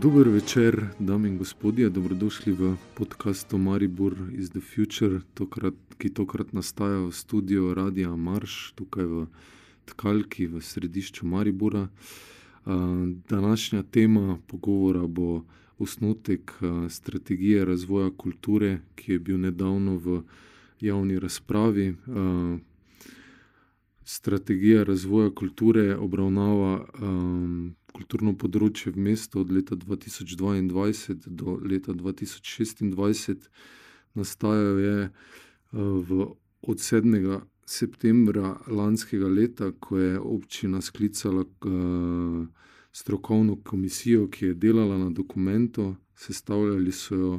Dober večer, dame in gospodje, dobrodošli v podkastu Maribor iz The Future, tokrat, ki tokrat nastaja v studiu Radia Marš, tukaj v Tkalki, v središču Maribora. Današnja tema pogovora bo osnutek strategije razvoja kulture, ki je bil nedavno v javni razpravi. Strategija razvoja kulture obravnava kulturno področje v mestu od leta dva tisoč dvaindvajset do leta dva tisoč šestindvajset. Nastajal je v od sedmega septembra lanskega leta, ko je občina sklicala strokovno komisijo, ki je delala na dokumentu. Sestavljali so jo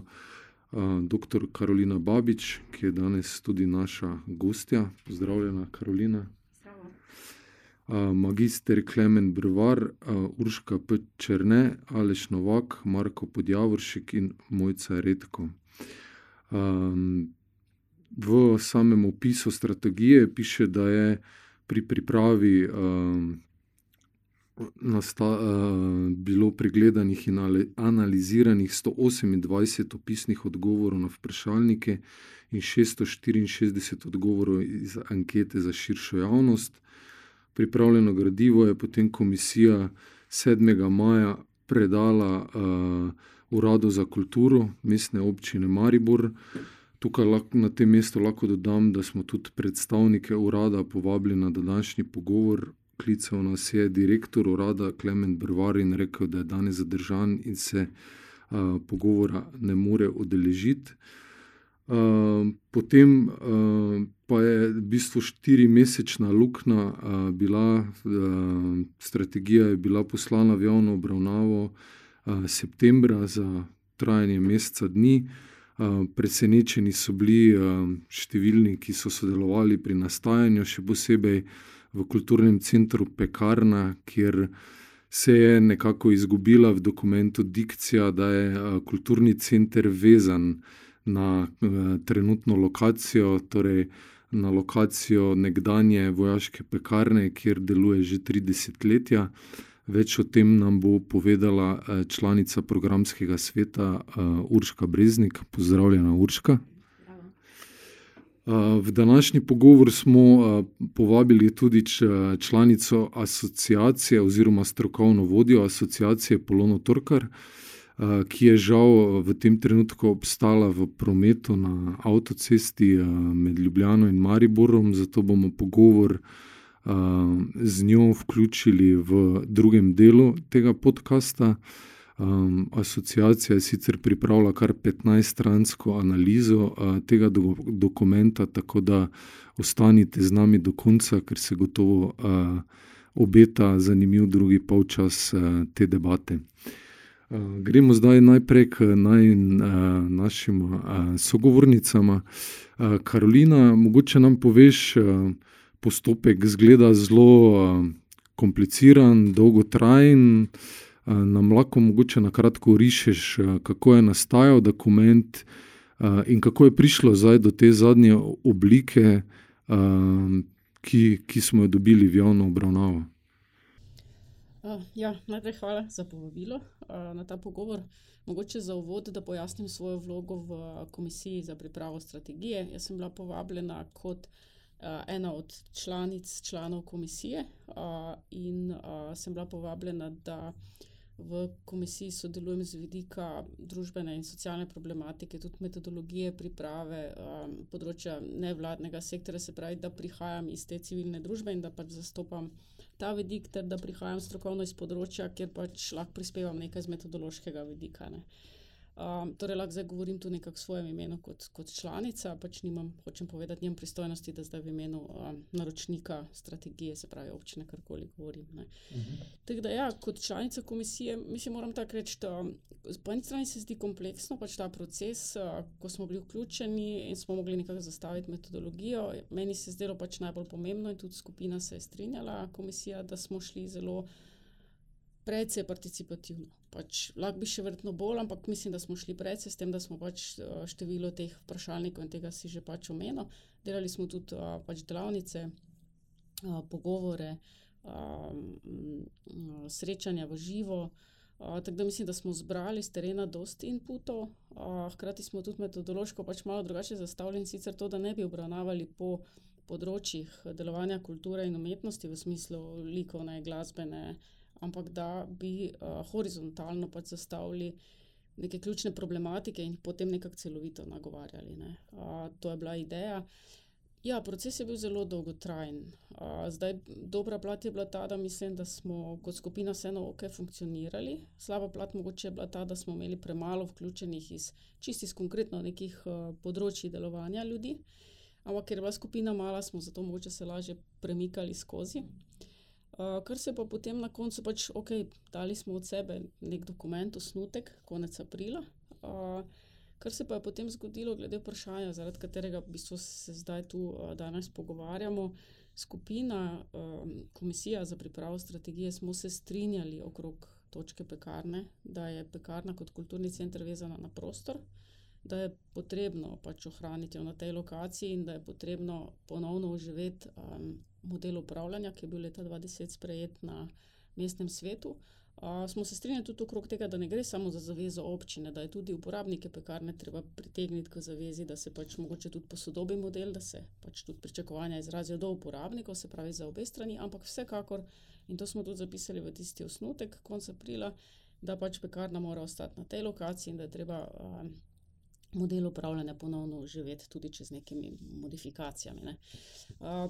doktor Karolina Babič, ki je danes tudi naša gostja. Pozdravljena, Karolina. Magister Klemen Brvar, Urška P. Černe, Aleš Novak, Marko Podjavoršek in Mojca Redko. v samem opisu strategije piše, da je pri pripravi bilo pregledanih in analiziranih sto osemindvajset opisnih odgovorov na vprašalnike in šeststo štiriinšestdeset odgovorov iz ankete za širšo javnost. Pripravljeno gradivo je potem komisija sedmega maja predala Uradu za kulturo Mestne občine Maribor. Tukaj na tem mestu lahko dodam, da smo tudi predstavnike urada povabili na današnji pogovor. Klical nas je direktor urada Klemen Brvar in rekel, da je danes zadržan in se pogovora ne more udeležiti. potem pa je v bistvu štirimesečna luknja bila, strategija je bila poslana v javno obravnavo septembra za trajanje meseca dni. presenečeni so bili številni, ki so sodelovali pri nastajanju, še posebej v kulturnem centru Pekarna, kjer se je nekako izgubila v dokumentu dikcija, da je kulturni center vezan na trenutno lokacijo, torej na lokacijo nekdanje vojaške pekarne, kjer deluje že tri desetletja. Več o tem nam bo povedala članica programskega sveta Urška Breznik. Pozdravljena, Urška. v današnji pogovor smo povabili tudi članico asociacije oziroma strokovno vodjo Asociacije Polono Torkar, ki je žal v tem trenutku obstala v prometu na avtocesti med Ljubljano in Mariborom, zato bomo pogovor z njo vključili v drugem delu tega podcasta. asociacija je sicer pripravila kar petnajststransko analizo tega dokumenta, tako da ostanite z nami do konca, ker se gotovo obeta zanimiv drugi polčas te debate. Gremo zdaj najprej k našima sogovornicama. Karolina, mogoče nam poveš, postopek izgleda zelo kompliciran, dolgotrajen. nam lahko mogoče na kratko orišeš, kako je nastajal dokument in kako je prišlo zdaj do te zadnje oblike, ki, ki smo jo dobili v javno obravnavo? Ja, najprej hvala za povabilo na ta pogovor. Mogoče za uvod, da pojasnim svojo vlogo v komisiji za pripravo strategije. Jaz sem bila povabljena kot ena od članic, članov komisije, in sem bila povabljena, da v komisiji sodelujem z vidika družbene in socialne problematike, tudi metodologije priprave področja nevladnega sektorja, se pravi, da prihajam iz te civilne družbe in da pač zastopam ta vidik ter da prihajam strokovno iz področja, kjer pač lahko prispevam nekaj z metodološkega vidika, ne. Torej lahko zdaj govorim tu nekako v svojem imenu kot, kot članica, pač nimam, hočem povedati, nimam pristojnosti, da zdaj v imenu naročnika strategije, se pravi občine, karkoli govorim, ne. Tako da ja, kot članica komisije, mislim, moram tako reči, da po eni strani se zdi kompleksno, pač ta proces, ko smo bili vključeni in smo mogli nekako zastaviti metodologijo, meni se zdelo pač najbolj pomembno in tudi skupina se je strinjala, komisija, da smo šli zelo precej participativno. Pač lahko bi še verjetno bolj, ampak mislim, da smo šli precej, s tem, da smo pač število teh vprašalnikov in tega si že pač omenil. Delali smo tudi pač delavnice, pogovore, srečanja v živo, tako da mislim, da smo zbrali z terena dosti inputov, uh, hkrati smo tudi metodološko pač malo drugače zastavljeni, sicer to, da ne bi obravnavali po področjih delovanja kulture in umetnosti v smislu likovne, glasbene, ampak da bi uh, horizontalno pač zastavili neke ključne problematike in potem nekako celovito nagovarjali. Ne. Uh, to je bila ideja. Ja, proces je bil zelo dolgotrajen. Zdaj, dobra plat je bila ta, da mislim, da smo kot skupina vseeno ok funkcionirali. Slaba plat mogoče je bila ta, da smo imeli premalo vključenih iz čistih konkretno nekih področji delovanja ljudi. Ampak ker je bila skupina mala, smo zato mogoče se lažje premikali skozi. Kar se pa potem na koncu pač, ok, dali smo od sebe nek dokument, osnutek, konec aprila. Kar se pa je potem zgodilo, glede vprašanja, zaradi katerega v bistvu se zdaj tu danes pogovarjamo, skupina, komisija za pripravo strategije, smo se strinjali okrog točke Pekarne, da je Pekarna kot kulturni center vezana na prostor, da je potrebno pač ohraniti jo na tej lokaciji in da je potrebno ponovno oživeti model upravljanja, ki je bil leta dva deset sprejet na mestnem svetu. smo se strinjali tudi okrog tega, da ne gre samo za zavezo občine, da je tudi uporabnike Pekarne treba pritegniti k zavezi, da se pač mogoče tudi posodobi model, da se pač tudi pričakovanja izrazijo do uporabnikov, se pravi za obe strani, ampak vsekakor, in to smo tudi zapisali v tisti osnutek konec aprila, da pač Pekarna mora ostati na tej lokaciji in da je treba, model upravljanja ponovno oživeti, tudi če z nekimi modifikacijami, ne.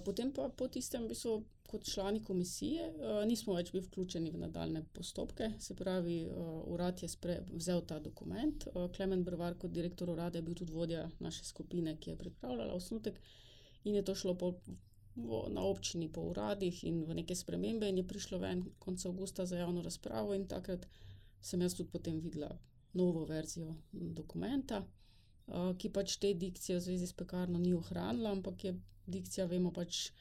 potem pa po tistem v bistvu kot člani komisije, nismo več bili vključeni v nadaljnje postopke, se pravi, urad je vzel ta dokument, Klemen Brvar kot direktor urada je bil tudi vodja naše skupine, ki je pripravljala osnutek, in je to šlo pol na občini po uradih in v neke spremembe in je prišlo ven konec avgusta za javno razpravo in takrat sem jaz tudi potem videla novo verzijo dokumenta, ki pač te dikcije v zvezi s Pekarno ni ohranila, ampak je dikcija, vemo, pač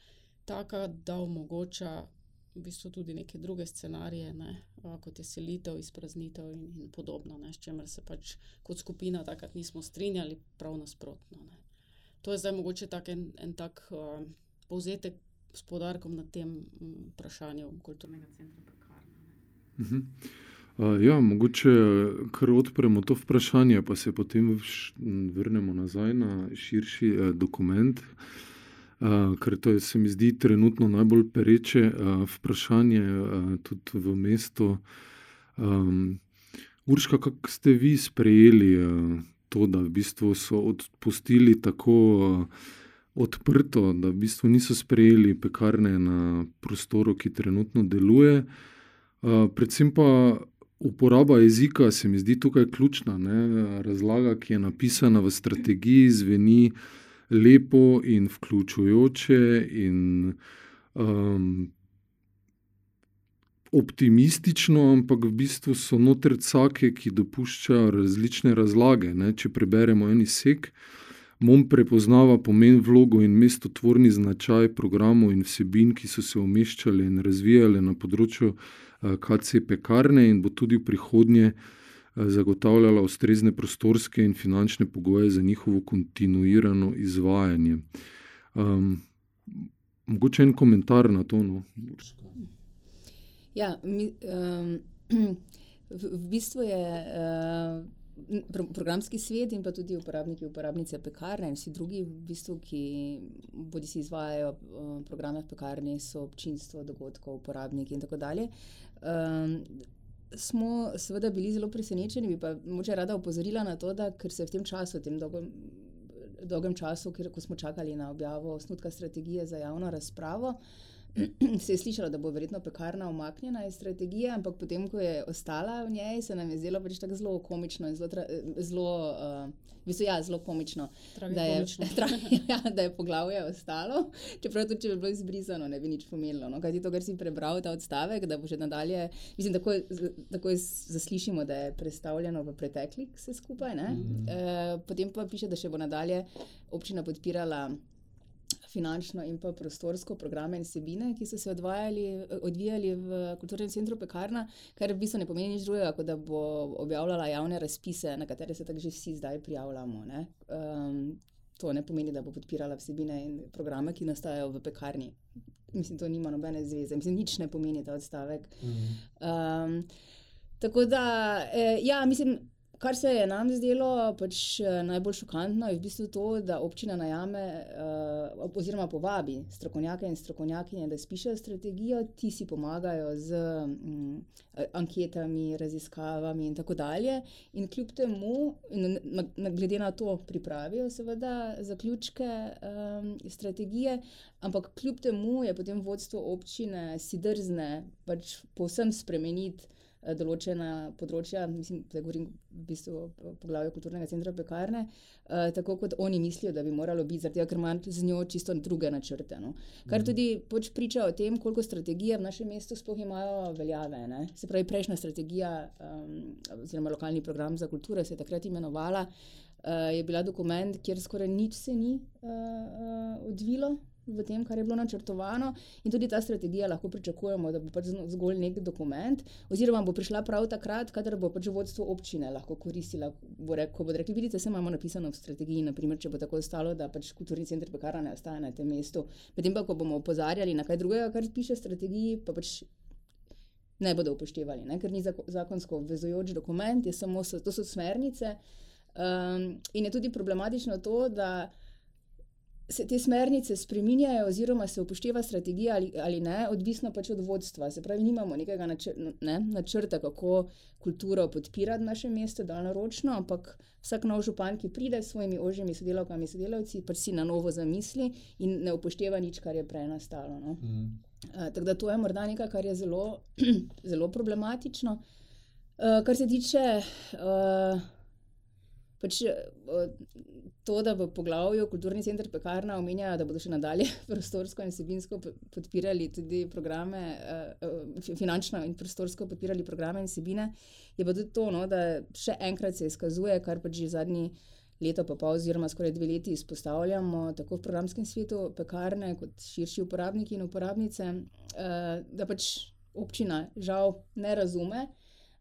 taka, da omogoča v bistvu tudi neke druge scenarije, ne, kot je selitev, izpraznitev in podobno, ne, s čimer se pač kot skupina takrat nismo strinjali, prav nasprotno, ne. To je zdaj mogoče tako en, en tak, povzetek s poudarkom na tem vprašanju kulturnega centra Pekarna. Ja, mogoče kar odpremo to vprašanje pa se potem vrnemo nazaj na širši, dokument. ker to je, se mi zdi, trenutno najbolj pereče, vprašanje, tudi v mestu. Urška, kako ste vi sprejeli, to, da v bistvu so odpustili tako, odprto, da v bistvu niso sprejeli Pekarne na prostoru, ki trenutno deluje? predvsem pa uporaba jezika se mi zdi tukaj ključna, ne, razlaga, ki je napisana v strategiji, zveni lepo in vključujoče in, optimistično, ampak v bistvu so noter cake, ki dopuščajo različne razlage, ne, če preberemo en izsek: "MON prepoznava pomen, vlogo in mestotvorni značaj programov in vsebin, ki so se umeščale in razvijale na področju, KC Pekarne in bo tudi v prihodnje, zagotavljala ustrezne prostorske in finančne pogoje za njihovo kontinuirano izvajanje." mogoče en komentar na to, no. Ja, mi, v bistvu je, programski svet in pa tudi uporabniki, uporabnice Pekarne in vsi drugi v bistvu, ki bodisi izvajajo, programe v Pekarni, so občinstvo dogodkov, uporabniki in tako dalje, smo seveda bili zelo presenečeni, bi pa mogoče rada opozorila na to, da ker se v tem času, tem dolgem, dolgem času, ko smo čakali na objavo osnutka strategije za javno razpravo, se je slišalo, da bo verjetno Pekarna umaknjena iz strategije, ampak potem, ko je ostala v njej, se nam je zdelo pač tako zelo komično in zelo zelo, v bistvu, ja, zelo komično, da je, ja, da je poglavje ostalo, čeprav tudi če bi bilo izbrisano, ne bi nič pomenilo, no, kajti to, kar si prebral, ta odstavek, da bo že nadalje, mislim, takoj, takoj zaslišimo, da je prestavljeno v pretekli vse skupaj, ne. potem pa piše, da še bo nadalje občina podpirala finančno in pa prostorsko programe in vsebine, ki so se odvajali, odvijali v kulturnem centru Pekarna, kar v bistvu ne pomeni nič drugega, kot da bo objavljala javne razpise, na katere se tako že vsi zdaj prijavljamo, ne. to ne pomeni, da bo podpirala vsebine in programe, ki nastajajo v Pekarni. Mislim, to nima nobene zveze, mislim, nič ne pomeni ta odstavek. Tako da, eh, ja, mislim, Kar se je nam zdelo pač eh, najbolj šokantno, je v bistvu to, da občina najame uh, oziroma povabi strokovnjake in strokovnjakinje, da spišejo strategijo, ti si pomagajo z um, anketami, raziskavami in tako dalje. In kljub temu, in na, na, glede na to, pripravijo seveda zaključke um, strategije, ampak kljub temu je potem vodstvo občine si drzne pač povsem spremeniti. Eh, določena področja, mislim, da govorim v bistvu o poglavju kulturnega centra pekarne, uh, tako kot oni mislijo, da bi moralo biti, zaradi tega, ker imajo z njo čisto druge načrte. No. Kar mhm. tudi poč priča o tem, koliko strategije v našem mestu sploh imajo veljave. Ne. Se pravi, prejšnja strategija, um, oziroma lokalni program za kulturo, se je takrat imenovala, uh, je bila dokument, kjer skoraj nič se ni uh, uh, odvilo v tem, kar je bilo načrtovano, in tudi ta strategija lahko pričakujemo, da bo pač zgolj nek dokument, oziroma bo prišla prav takrat, kadar bo pač vodstvo občine lahko koristila. Bo re, ko bodo rekli, vidite, se imamo napisano v strategiji, naprimer, če bo tako ostalo, da pač kulturni center pekarna ne ostaja na tem mestu. Medtem pa, ko bomo opozarjali na kaj drugega, kar piše v strategiji, pa pač. Ne bodo upoštevali, ne? ker ni zakonsko obvezujoč dokument, samo, to so smernice. Um, in je tudi problematično to, da se te smernice spreminjajo, oziroma se upošteva strategija ali, ali ne, odvisno pač od vodstva. Se pravi, nimamo nekega načr ne, načrta, kako kulturo podpirati naše mesto, da naročno, ampak vsak nov župan, ki pride s svojimi ožjimi sodelavkami, sodelavci, pač si na novo zamisli in ne upošteva nič, kar je prej nastalo. No. Mm. Uh, tako da to je morda nekaj, kar je zelo, zelo problematično. Uh, kar se tiče. Uh, pač, to, da v poglavju Kulturni center Pekarna omenjajo, da bodo še nadalje prostorsko in sebinsko podpirali tudi programe, finančno in prostorsko podpirali programe in sebine, je pa tudi to, no, da še enkrat se izkazuje, kar pač že zadnji. Leto pa pol, oziroma skoraj dve leti, izpostavljamo tako v programskem svetu, pekarne, kot širši uporabniki in uporabnice, da pač občina žal ne razume,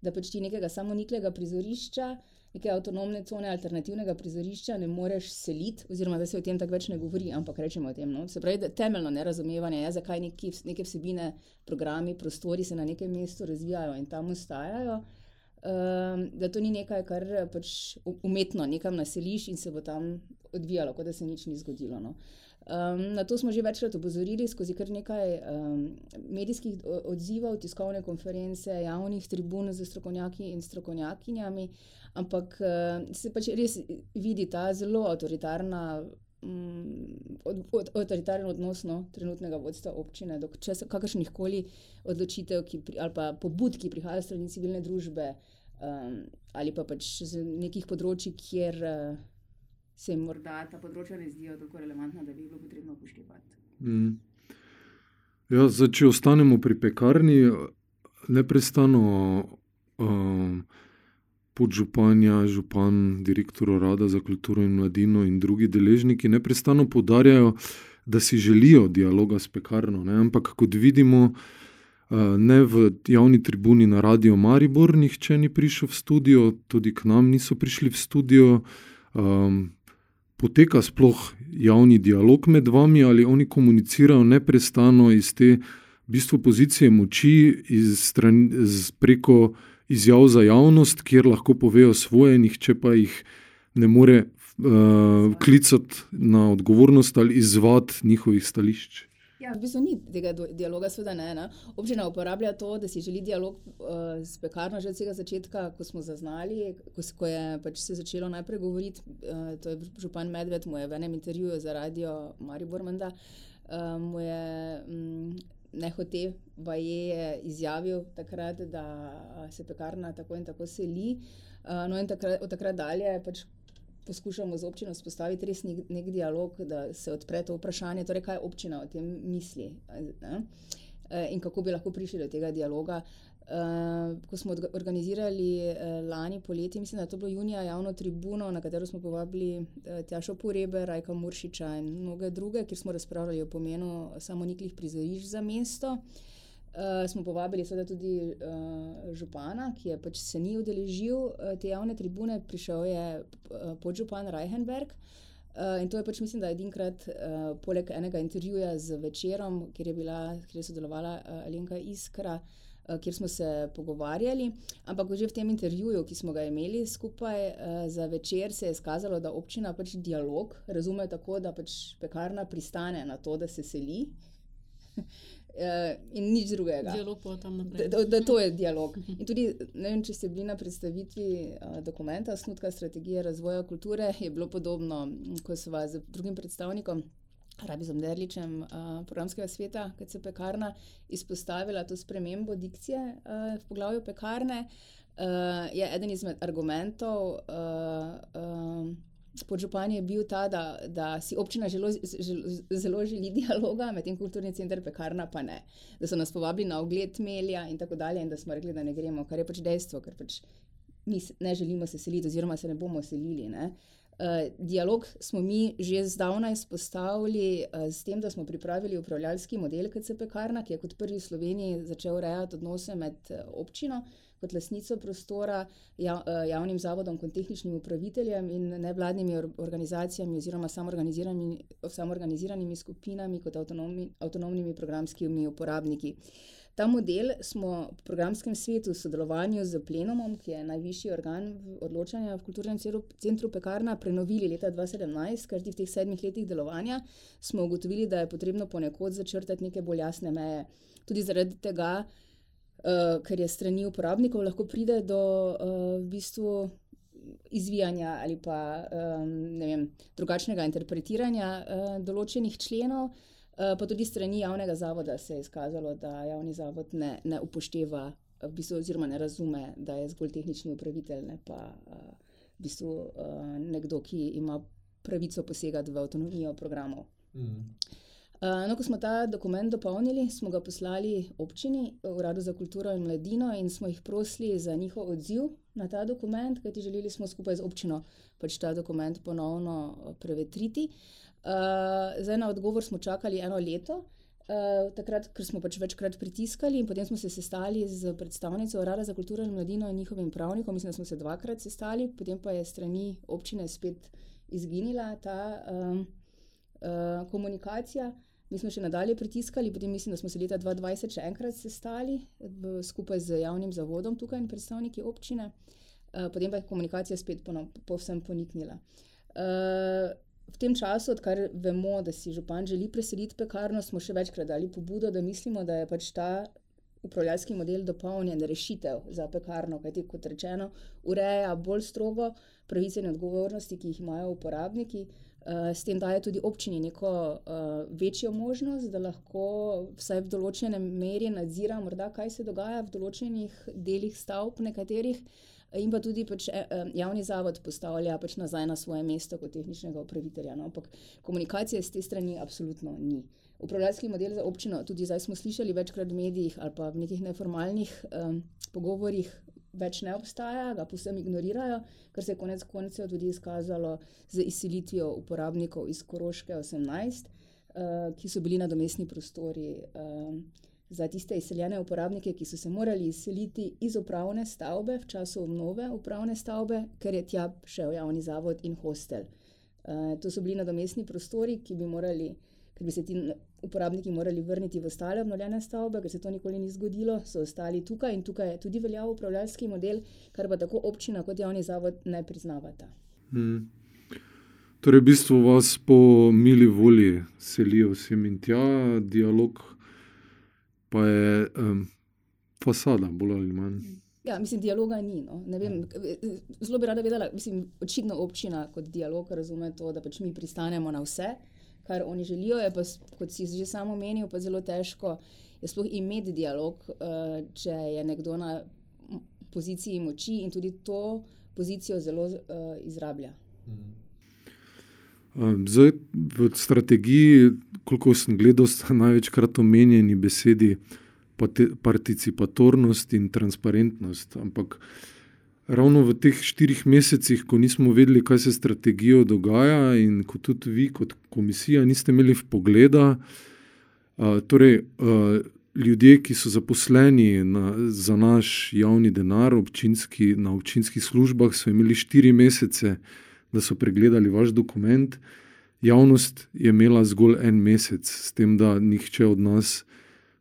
da pač ti nekega samoniklega prizorišča neke avtonomne cone alternativnega prizorišča ne moreš seliti, oziroma da se o tem tako več ne govori, ampak rečemo o tem. No? Se pravi, temeljno nerazumevanje je, zakaj neki, neke vsebine, programi, prostori se na nekem mestu razvijajo in tam ostajajo. Um, da to ni nekaj, kar pač umetno nekam naseliš in se bo tam odvijalo, kot da se nič ni zgodilo. No. Um, na to smo že večkrat opozorili skozi kar nekaj um, medijskih odzivov, tiskovne konference, javnih tribun za strokovnjaki in strokovnjakinjami. Ampak uh, se pač res vidi ta zelo avtoritarna. Mm, od, od, avtoritaren odnos no, trenutnega vodstva občine, do kakršnih koli odločitev pri, ali pa pobud, ki prihajajo strani civilne družbe, um, ali pa pač z nekih področji, kjer uh, se jim morda ta področja ne zdijo tako relevantna, da bi bilo potrebno upoštevati. Mm. Ja, zdaj, če ostanemo pri pekarni, neprestano. Um, podžupanja, župan, direktor urada za kulturo in mladino in drugi deležniki neprestano podarjajo, da si želijo dialoga s pekarno. Ne? Ampak kot vidimo, eh, ne v javni tribuni na Radio Maribor, nihče ni prišel v studio, tudi k nam niso prišli v studio. Um, poteka sploh javni dialog med vami ali oni komunicirajo neprestano iz te v bistvu, pozicije moči, iz stran, iz preko izjav za javnost, kjer lahko povejo svoje, nihče pa jih ne more uh, klicati na odgovornost ali izvati njihovih stališč. Ja, v bistvu ni tega dialoga, seveda ne, ne. Občina uporablja to, da si želi dialog uh, s pekarno že od vsega začetka, ko smo zaznali, ko, ko je pač se začelo najprej govoriti. Uh, to je župan Medved, mu je v enem intervjuju za radio Maribor Manda. Uh, mu je um, nehote, pa je izjavil takrat, da se pekarna tako in tako seli. No, in takrat, od takrat dalje pač poskušamo z občino spostaviti res nek, nek dialog, da se odpre to vprašanje, torej kaj občina o tem misli ne? in kako bi lahko prišli do tega dialoga. Uh, ko smo organizirali uh, lani poleti, mislim, da je to bilo junija, javno tribuno, na katero smo povabili Tjašo Porebe, Rajka Muršiča in mnoge druge, kjer smo razpravljali o pomenu samoniklih prizorišč za mesto. Uh, smo povabili seveda tudi uh, župana, ki je pač se ni udeležil uh, te javne tribune, prišel je uh, podžupan Reichenberg. Uh, in to je pač, mislim, da edinkrat, uh, poleg enega intervjuja z večerom, kjer je, bila, kjer je sodelovala uh, Alenka Iskra, uh, kjer smo se pogovarjali. Ampak že v tem intervjuju, ki smo ga imeli skupaj za večer, se je izkazalo, da občina pač dialog razume tako, da pač pekarna pristane na to, da se seli. In nič drugega. Dialog pa tam naprej. Da, da to je dialog. In tudi, ne vem, če ste bili na predstavitvi dokumenta, snutka strategije razvoja kulture, je bilo podobno, ko smo z drugim predstavnikom. Rabizom Derličem, uh, programskega sveta, kot se pekarna, izpostavila to spremembo dikcije uh, v poglavju pekarne, uh, je eden izmed argumentov uh, uh, podžupanja bil ta, da, da si občina želo, želo, zelo želi dialoga, medtem kulturni center pekarna pa ne. Da so nas povabili na ogled melja in tako dalje, in da smo rekli, da ne gremo, kar je pač dejstvo, ker pač mi ne želimo se seliti, oziroma se ne bomo selili. Ne. Uh, Uh, dialog smo mi že zdavnaj izpostavili uh, s tem, da smo pripravili upravljalski model KCP Karna, ki je kot prvi v Sloveniji začel urejati odnose med uh, občino kot lasnico prostora, jav, uh, javnim zavodom, kot tehničnim upraviteljem in nevladnimi or organizacijami oziroma samorganiziranimi, samorganiziranimi skupinami kot avtonomni, avtonomnimi programskimi uporabniki. Ta model smo v programskem svetu v sodelovanju z Plenomom, ki je najvišji organ odločanja v kulturnem centru Pekarna, prenovili leta 2017, ker v teh sedmih letih delovanja smo ugotovili, da je potrebno ponekod začrtati neke bolj jasne meje. Tudi zaradi tega, uh, ker je strani uporabnikov lahko pride do uh, v bistvu. Izvijanja ali pa um, vem, drugačnega interpretiranja uh, določenih členov, uh, pa tudi strani javnega zavoda se je izkazalo, da javni zavod ne, ne upošteva, v bistvu, oziroma ne razume, da je zgolj tehnični upravitelj, ne pa uh, v bistvu, uh, nekdo, ki ima pravico posegati v avtonomijo programov. Mm. Uh, no, ko smo ta dokument dopolnili, smo ga poslali občini, Uradu za kulturo in mladino, in smo jih prosili za njihov odziv na ta dokument, kajti želeli smo skupaj z občino pač ta dokument ponovno prevetriti. Uh, Uh, zdaj na odgovor smo čakali eno leto, uh, takrat, ker smo pač večkrat pritiskali, in potem smo se sestali z predstavnico Urada za kulturo in mladino in njihovim pravnikom. Mislim, da smo se dvakrat sestali, potem pa je strani občine spet izginila ta um, uh, komunikacija. Mi smo še nadalje pritiskali, potem mislim, da smo se leta 2020 še enkrat sestali v, skupaj z javnim zavodom tukaj in predstavniki občine, uh, potem pa je komunikacija spet povsem poniknila. Uh, v tem času, odkar vemo, da si župan želi preseliti pekarno, smo še večkrat dali pobudo, da mislimo, da je pač ta upravljalski model dopolnjen rešitev za pekarno, kajti kot rečeno, ureja bolj strogo pravice in odgovornosti, ki jih imajo uporabniki. Uh, s tem daje tudi občini neko uh, večjo možnost, da lahko vsaj v določenem meri nadzira, morda, kaj se dogaja v določenih delih stavb, nekaterih. Uh, in pa tudi pač, eh, eh, javni zavod postavlja pač nazaj na svoje mesto kot tehničnega upravitelja. No? Ampak komunikacije z te strani absolutno ni. Upravljalski model za občino, tudi zdaj smo slišali večkrat v medijih ali pa v nekih neformalnih um, pogovorjih, več ne obstaja, ga posebej ignorirajo, kar se je konec koncev tudi izkazalo z izselitvijo uporabnikov iz Koroške 18, uh, ki so bili nadomestni prostori. Uh, za tiste izseljene uporabnike, ki so se morali izseliti iz upravne stavbe v času obnove upravne stavbe, ker je tja šel javni zavod in hostel. Uh, to so bili nadomestni prostori, ki bi morali. Ker bi se ti uporabniki morali vrniti v ostale obnovljene stavbe, ker se to nikoli ni zgodilo, so ostali tukaj in tukaj je tudi veljal upravljalski model, kar pa tako občina kot javni zavod ne priznavata. Hmm. Torej, v bistvu vas po mili volji selijo vsem in tja, dialog pa je um, fasada, bolj ali manj. Ja, mislim, dialoga ni. No. Vem, zelo bi rada vedela, mislim, očitno občina kot dialog razume to, da pač mi pristanemo na vse, kar oni želijo. Pa, kot si že samo menil, pa zelo težko je sploh imeti dialog, uh, če je nekdo na poziciji moči in tudi to pozicijo zelo uh, izrablja. Mhm. Zdaj, v strategiji, koliko sem gledal, sta največkrat omenjeni besedi participatornost in transparentnost. Ampak ravno v teh štirih mesecih, ko nismo vedeli, kaj se s strategijo dogaja, in ko tudi vi, kot komisija, niste imeli v pogleda, torej. Ljudje, ki so zaposleni na, za naš javni denar občinski, na občinskih službah, so imeli štiri mesece, uh, da so pregledali vaš dokument. Javnost je imela zgolj en mesec, s tem, da nihče od nas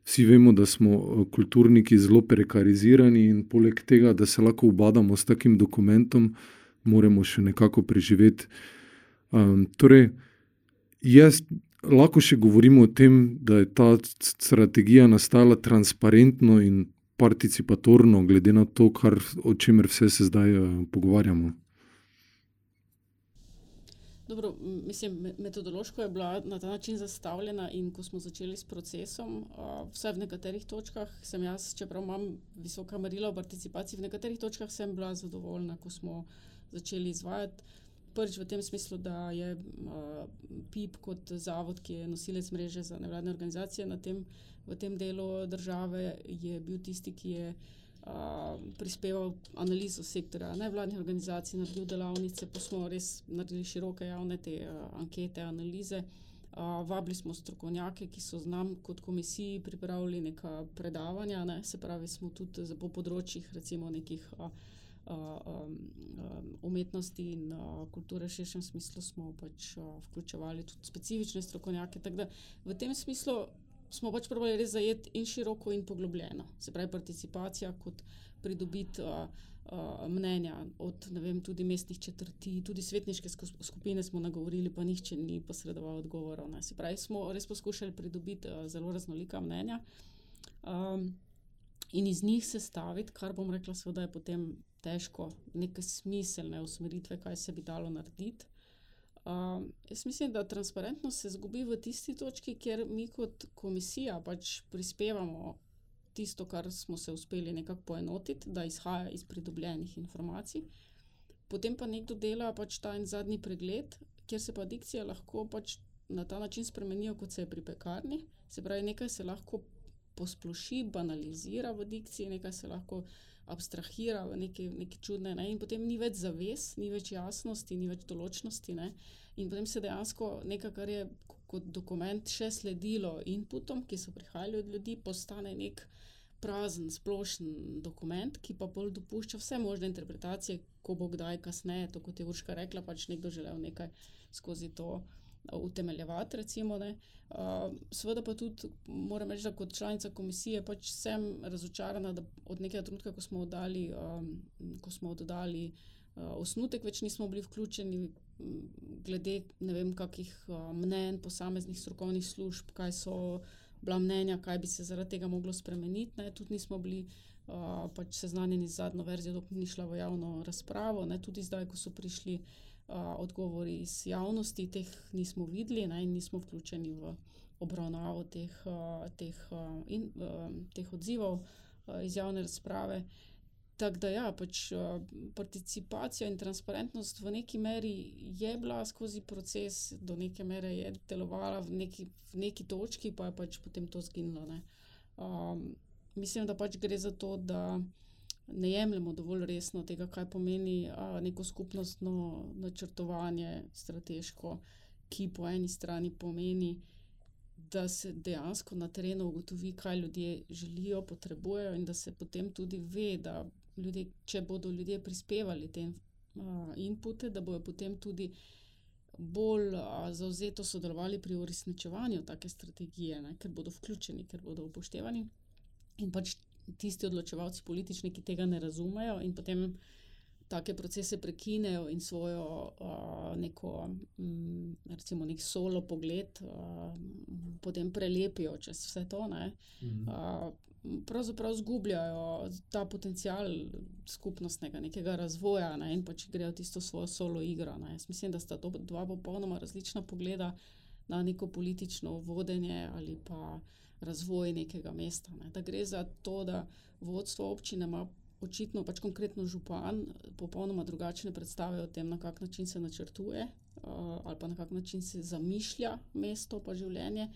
Vsi vemo, da smo kulturniki zelo prekarizirani in poleg tega, da se lahko ubadamo s takim dokumentom, moramo še nekako preživeti. Um, torej, jaz lahko še govorimo o tem, da je ta strategija nastala transparentno in participatorno, glede na to, kar, o čemer vse se zdaj uh, pogovarjamo. Dobro, mislim, metodološko je bila na ta način zastavljena, in ko smo začeli s procesom, uh, vsaj v nekaterih točkah, sem jaz, čeprav imam visoka merila v participaciji, v nekaterih točkah sem bila zadovoljna, ko smo začeli izvajati. Prvič v tem smislu, da je uh, PIP kot zavod, ki je nosilec mreže za nevladne organizacije tem, v tem delu države, je bil tisti, ki je uh, prispeval analizo sektorja nevladnih organizacij, naredil delavnice, pa smo res naredili široke javne te uh, ankete, analize. Uh, vabili smo strokovnjake, ki so z nami kot komisiji pripravili neka predavanja, ne? se pravi, smo tudi po področjih, recimo nekih. Um, umetnosti in kulture v širšem smislu smo pač vključevali tudi specifične strokovnjake. Tako da v tem smislu smo pač pravili res zajeti in široko in poglobljeno. Se pravi, participacija kot pridobiti. Uh, Uh, mnenja od vem, tudi mestnih četrti, tudi svetniške skupine smo nagovorili, pa nihče ni posredoval odgovorov. Se pravi, smo res poskušali pridobiti uh, zelo raznolika mnenja um, in iz njih sestaviti, kar bom rekla, seveda je potem težko, neke smiselne usmeritve, kaj se bi dalo narediti. Um, jaz mislim, da transparentnost se zgubi v tisti točki, kjer mi kot komisija pač prispevamo tisto, kar smo se uspeli nekako poenotiti, da izhaja iz pridobljenih informacij. Potem pa nekdo dela pač ta en zadnji pregled, kjer se pa dikcija lahko pač na ta način spremenijo, kot se je pri pekarni. Se pravi, nekaj se lahko posploši, banalizira v dikciji, nekaj se lahko abstrahira v neki, neki čudne, ne? in potem ni več zaves, ni več jasnosti, ni več določnosti. Ne? In potem se dejansko nekaj, kar je kot dokument še sledilo inputom, ki so prihajali od ljudi, postane nek prazen, splošen dokument, ki pa bolj dopušča vse možne interpretacije, ko bo kdaj kasneje, to kot je Urška rekla, pač nekdo želel nekaj skozi to utemeljevati. Recimo, uh, Sveda pa tudi moram reči, da kot članica komisije pač sem razočarana, da od nekega trenutka, ko smo oddali, um, ko smo oddali uh, osnutek, več nismo bili vključeni glede ne vem, kakih uh, mnen posameznih strokovnih služb, kaj so bila mnenja, kaj bi se zaradi tega moglo spremeniti. Ne? Tudi nismo bili. Uh, pač seznanjeni z zadnjo verzijo, dokler ni šla v javno razpravo. Ne, tudi zdaj, ko so prišli uh, odgovori iz javnosti, teh nismo videli ne, in nismo vključeni v obravnavo teh, uh, teh, uh, in, uh, teh odzivov uh, iz javne razprave. Tako da, ja, pač uh, participacija in transparentnost v neki meri je bila skozi proces, do neke mere je delovala v neki, v neki točki, pa je pač potem to zginilo. Um, mislim, da pač gre za to, da ne jemljemo dovolj resno tega, kaj pomeni a, neko skupnostno načrtovanje, strateško, ki po eni strani pomeni, da se dejansko na terenu ugotovi, kaj ljudje želijo, potrebujejo, in da se potem tudi ve, da ljudje, če bodo ljudje prispevali te a, inpute, da bodo potem tudi. Bolj zauzeto sodelovali pri uresničevanju take strategije, ne, ker bodo vključeni, ker bodo upoštevani. In pač tisti odločevalci politični, ki tega ne razumejo in potem take procese prekinejo in svojo uh, neko, um, recimo, nek solo pogled uh, potem prelepijo čez vse to. Mhm. Uh, pravzaprav izgubljajo ta potencial skupnostnega nekega razvoja ne? in pač grejo tisto svojo solo igro. Ne? Jaz mislim, da sta to dva popolnoma različna pogleda na neko politično vodenje ali pa razvoj nekega mesta. Ne. Da gre za to, da vodstvo občine ima očitno, pač konkretno župan, popolnoma drugačne predstave o tem, na kak način se načrtuje uh, ali pa na kak način se zamišlja mesto pa življenje,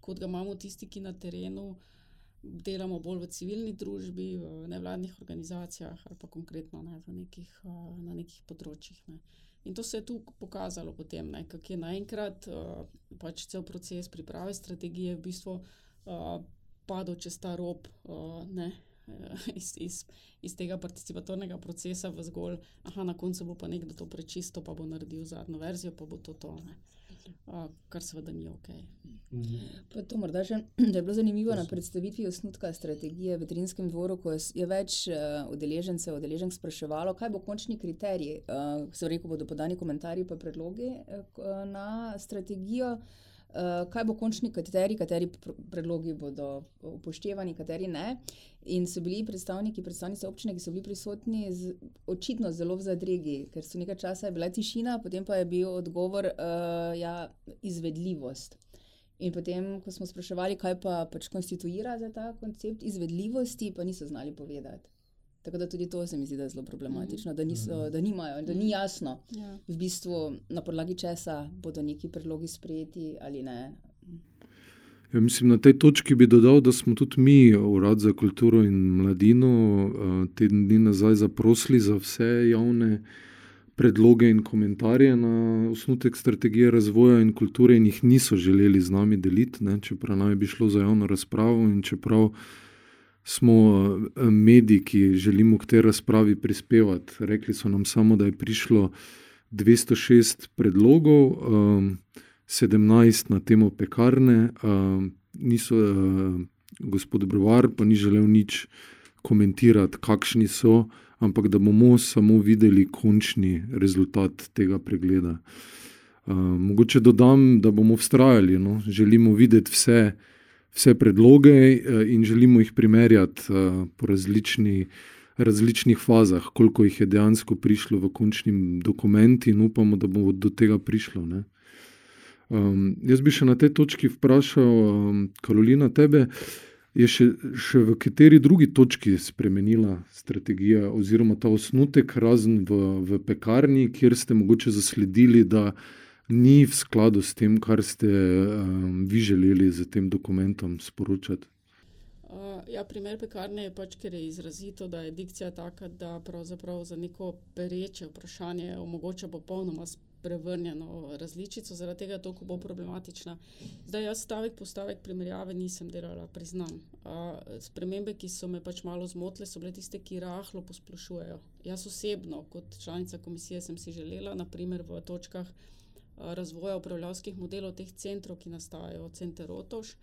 kot ga imamo tisti, ki na terenu. Delamo bolj v civilni družbi, v nevladnih organizacijah ali pa konkretno ne, nekih, na nekih področjih. Ne. In to se je tu pokazalo, potem, ne, kako je naenkrat pač cel proces priprave strategije v bistvu uh, padel čez ta rob uh, ne, iz, iz, iz tega participatornega procesa v zgolj, aha, na koncu bo pa nekdo to prečisto, pa bo naredil zadnjo verzijo, pa bo to to. Ne. Kar seveda ni ok. Pa to morda še, da je bilo zanimivo na predstavitvi osnutka strategije v Veterinskem dvoru, ko je več udeležencev, udeleženk spraševalo, kaj bo končni kriterij. Se rekel, bodo podani komentarji pa predlogi na strategijo. Kaj bo končni kriterij, kateri predlogi bodo upoštevani, kateri ne. In so bili predstavniki, predstavnice občine, ki so bili prisotni, očitno zelo v zadregi, ker so nekaj časa bila tišina, potem pa je bil odgovor, ja, izvedljivost. In potem, ko smo spraševali, kaj pa pač konstituira za ta koncept izvedljivosti, pa niso znali povedati. Tako da tudi to se mi zdi, da je zelo problematično, da niso, da nimajo, da ni jasno, v bistvu, na podlagi česa bodo neki predlogi sprejeti ali ne. Ja, mislim, na tej točki bi dodal, da smo tudi mi, Urad za kulturo in mladino, teden dni nazaj zaprosili za vse javne predloge in komentarje na osnutek strategije razvoja in kulture in jih niso želeli z nami deliti, ne, čeprav naj bi šlo za javno razpravo in čeprav smo medij, ki želimo k tej razpravi prispevati. Rekli so nam samo, da je prišlo dvesto šest predlogov, sedemnajst na temo Pekarne, niso, gospod Brevar pa ni želel nič komentirati, kakšni so, ampak da bomo samo videli končni rezultat tega pregleda. Mogoče dodam, da bomo vztrajali, no, želimo videti vse, vse predloge, in želimo jih primerjati, po različni, različnih fazah, koliko jih je dejansko prišlo v končni dokument, in upamo, da bo do tega prišlo, ne. jaz bi še na tej točki vprašal, Karolina, tebe. Je še, še v kateri drugi točki spremenila strategija oziroma ta osnutek, razen v, v Pekarni, kjer ste mogoče zasledili, da ni v skladu s tem, kar ste, vi želeli s tem dokumentom sporočati? ja, primer Pekarne je pač, ker je izrazito, da je dikcija taka, da pravzaprav za neko pereče vprašanje omogoča popolnoma spreobrnjeno različico, zaradi tega je toliko bolj problematična. Zdaj jaz stavek po stavek primerjave nisem delala, priznam. spremembe, ki so me pač malo zmotile, so bile tiste, ki rahlo posplošujejo. Jaz osebno kot članica komisije sem si želela na primer v točkah, razvoja upravljavskih modelov teh centrov, ki nastajajo, Center Rotovž,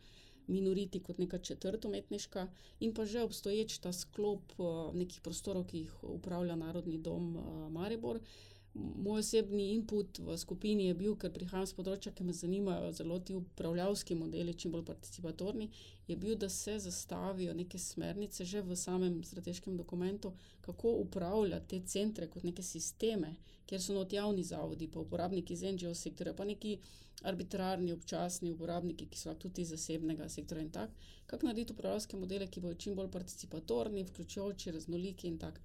Minoriti kot neka četrt umetniška in pa že obstoječ ta sklop, nekih prostorov, ki jih upravlja Narodni dom, Maribor. Moj osebni input v skupini je bil, ker prihajam s področja, ke me zanimajo zelo ti upravljavski modeli, čim bolj participatorni, je bil, da se zastavijo neke smernice že v samem strateškem dokumentu, kako upravljati te centre kot neke sisteme, kjer so not javni zavodi pa uporabniki iz NGO-sektorja pa neki arbitrarni, občasni uporabniki, ki so tudi iz zasebnega sektorja in tako. Kako narediti upravljavske modele, ki bodo čim bolj participatorni, vključujoči, raznoliki in tako.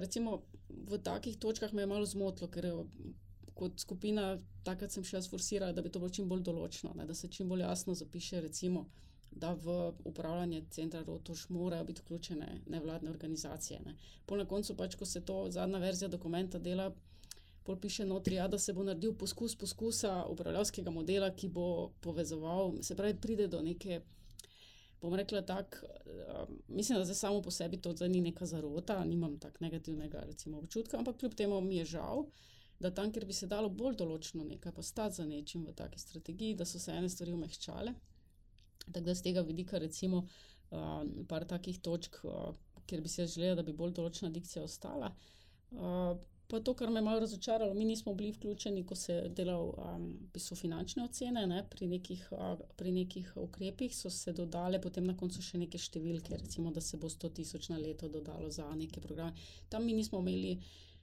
recimo v takih točkah me je malo zmotilo, ker, kot skupina takrat sem še jaz forsirala, da bi to bilo čim bolj določno, ne, da se čim bolj jasno zapiše recimo, da v upravljanje Centra Rotovž morajo biti vključene nevladne organizacije, ne. Pol na koncu pač, ko se to zadnja verzija dokumenta dela, pol piše notri, ja, da se bo naredil poskus poskusa upravljavskega modela, ki bo povezoval, se pravi, pride do neke, bom rekla tako, mislim, da samo po sebi to ni neka zarota, nimam tako negativnega recimo občutka, ampak kljub temu mi je žal, da tam, kjer bi se dalo bolj določno nekaj pa stati za nečim v taki strategiji, da so se ene stvari omehčale. Tako da s tega vidika recimo, par takih točk, kjer bi jaz želela, da bi bolj določna dikcija ostala. pa to, kar me je malo razočaralo, mi nismo bili vključeni, ko se je delal, v bistvu finančne ocene, ne, pri nekih, pri nekih ukrepih so se dodale potem na koncu še neke številke, recimo, da se bo sto tisoč na leto dodalo za neke programe. Tam mi nismo imeli,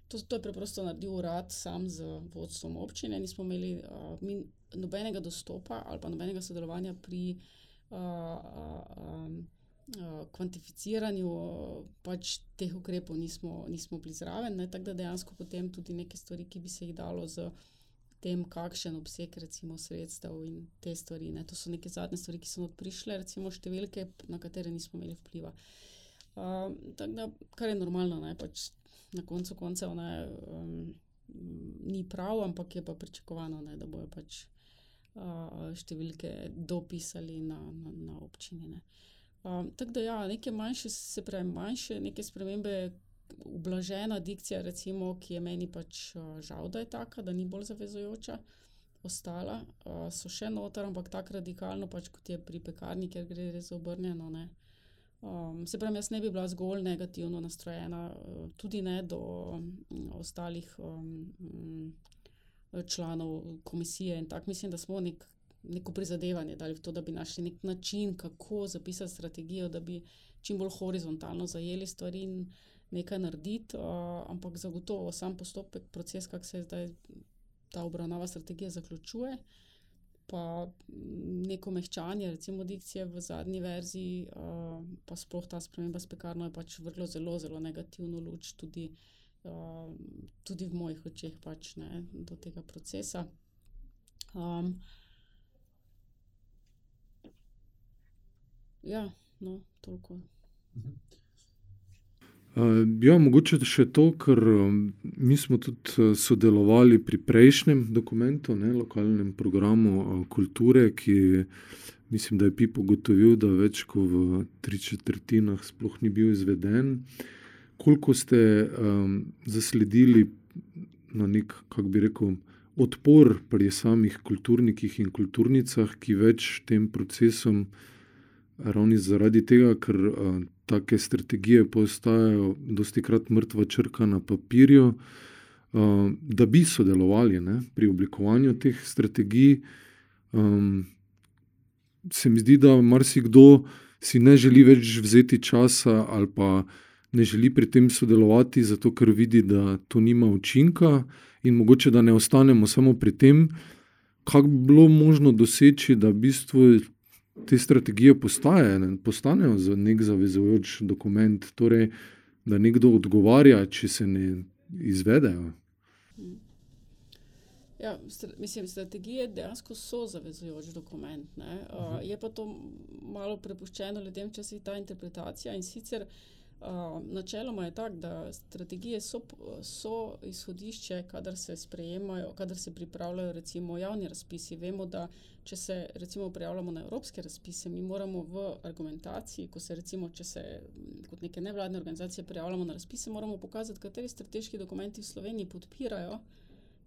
to, to je preprosto naredil urad sam z vodstvom občine, nismo imeli, mi nobenega dostopa ali pa nobenega sodelovanja pri, kvantificiranju, pač teh ukrepov nismo, nismo bili zraven, ne, tako da dejansko potem tudi neke stvari, ki bi se jih dalo s tem, kakšen obseg recimo sredstev in te stvari, ne, to so neke zadnje stvari, ki so not prišle, recimo številke, na katere nismo imeli vpliva. tako da, kar je normalno, ne, pač na koncu koncev, ne, ni prav, ampak je pa pričakovano, ne, da bojo pač, številke dopisali na, na, na občini, ne. Um, tako da, ja, neke manjše, se pravi, manjše, neke spremembe, ublažena dikcija, recimo, ki je meni pač žal, da je taka, da ni bolj zavezujoča, ostala, uh, so še noter, ampak tako radikalno, pač kot je pri pekarni, ker gre res obrnjeno. Um, se pravi, jaz ne bi bila zgolj negativno nastrojena, tudi ne do um, ostalih um, članov komisije. In tako mislim, da smo nek, neko prizadevanje dali v to, da bi našli nek način, kako zapisati strategijo, da bi čim bolj horizontalno zajeli stvari in nekaj narediti. Uh, ampak zagotovo sam postopek, proces, kako se zdaj ta obravnava strategije zaključuje. Pa neko mehčanje, recimo, dikcije v zadnji verziji, uh, pa sploh ta sprememba s pekarno je pač vrlo zelo, zelo negativno luč tudi uh, uh, tudi v mojih očeh, pač ne do tega procesa. Um, ja, no, toliko. Uh, ja, mogoče še to, ker um, mi smo tudi sodelovali pri prejšnjem dokumentu, ne, lokalnem programu uh, kulture, ki mislim, je Pipo ugotovil, da več kot v tri četrtinah sploh ni bil izveden. Uh, koliko ste um, zasledili na nek, kako bi rekel, odpor pri samih kulturnikih in kulturnicah, ki več tem procesom, ravni zaradi tega, ker uh, take strategije postajajo dosti krat mrtva črka na papirju, uh, da bi sodelovali ne, pri oblikovanju teh strategij. Um, se mi zdi, da marsikdo si ne želi več vzeti časa ali pa ne želi pri tem sodelovati, zato ker vidi, da to nima učinka, in mogoče da ne ostanemo samo pri tem, kako bi bilo možno doseči, da v bistvu te strategije postaje, ne, postanejo za nek zavezujoč dokument, torej da nekdo odgovarja, če se ne izvedejo. Ja, mislim, strategije dejansko so zavezujoč dokument. Uh, uh, je pa to malo prepuščeno ljudem, če se ta interpretacija in sicer. Uh, načeloma je tako, da strategije so, so izhodišče, kadar se sprejemajo, kadar se pripravljajo recimo javni razpisi. Vemo, da če se recimo prijavljamo na evropske razpise, mi moramo v argumentaciji, ko se recimo, če se kot neke nevladne organizacije prijavljamo na razpise, moramo pokazati, kateri strateški dokumenti v Sloveniji podpirajo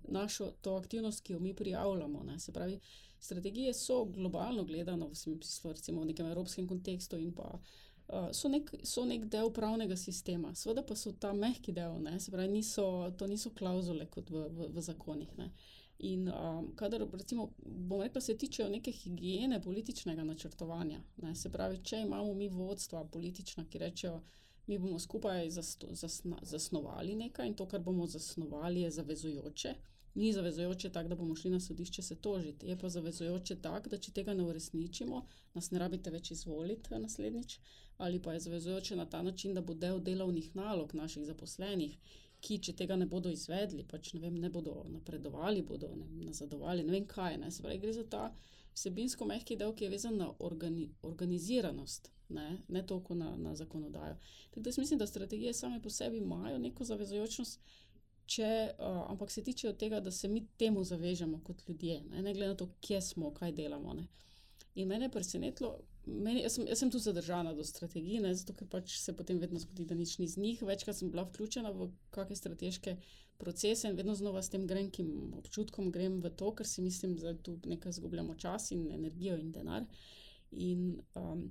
našo to aktivnost, ki jo mi prijavljamo. Ne. Se pravi, strategije so globalno gledano v smislu recimo v nekem evropskem kontekstu in pa uh, so, nek, so nek del pravnega sistema, seveda pa so ta mehki del, ne, se pravi, niso, to niso klauzule kot v, v, v zakonih. Ne. In um, kadar, recimo, bom rekla, se tičejo neke higiene političnega načrtovanja, ne, se pravi, če imamo mi vodstva politična, ki rečejo, mi bomo skupaj zasto, zasna, zasnovali nekaj in to, kar bomo zasnovali, je zavezujoče. Ni zavezujoče tako, da bomo šli na sodišče se tožiti, je pa zavezujoče tako, da če tega ne uresničimo, nas ne rabite več izvoliti naslednjič, ali pa je zavezujoče na ta način, da bo del delovnih nalog naših zaposlenih, ki če tega ne bodo izvedli, pač ne, vem, ne bodo napredovali, bodo ne, nazadovali, ne vem kaj. Ne. Pravi, gre za ta vsebinsko mehki del, ki je vezan na organi, organiziranost, ne, ne toliko na, na zakonodajo. Tako da mislim, da strategije same po sebi imajo neko zavezujočnost če, uh, ampak se tiče tega, da se mi temu zavežemo kot ljudje, ne, ne glede na to, kje smo, kaj delamo. Ne. In mene je presenetilo, meni, jaz, sem, jaz sem tu zadržana do strategije, ne, zato ker pač se potem vedno zgodi, da nič ni z njih. Večkrat sem bila vključena v kakšne strateške procese in vedno znova s tem grenkim občutkom grem v to, ker si mislim, da tu nekaj izgubljamo čas in energijo in denar. In, um,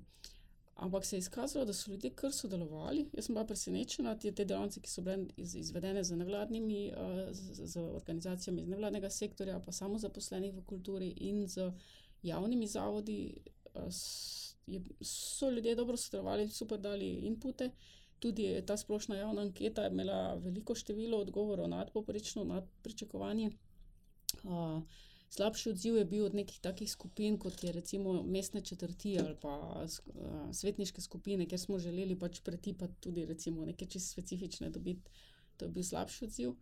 Ampak se je izkazalo, da so ljudje kar sodelovali. Jaz sem bila presenečena, da te delavnice, ki so bile iz, izvedene z nevladnimi, uh, z, z organizacijami iz nevladnega sektorja, pa samo zaposlenih v kulturi in z javnimi zavodi, uh, je, so ljudje dobro sodelovali, super dali inpute. Tudi ta splošna javna anketa je imela veliko število odgovorov, nadpoprečno, nad pričakovanji. Uh, Slabši odziv je bil od nekih takih skupin, kot je recimo mestne četrti ali pa uh, svetniške skupine, kjer smo želeli pač pretipati tudi recimo nekaj čisto specifične dobiti. To je bil slabši odziv.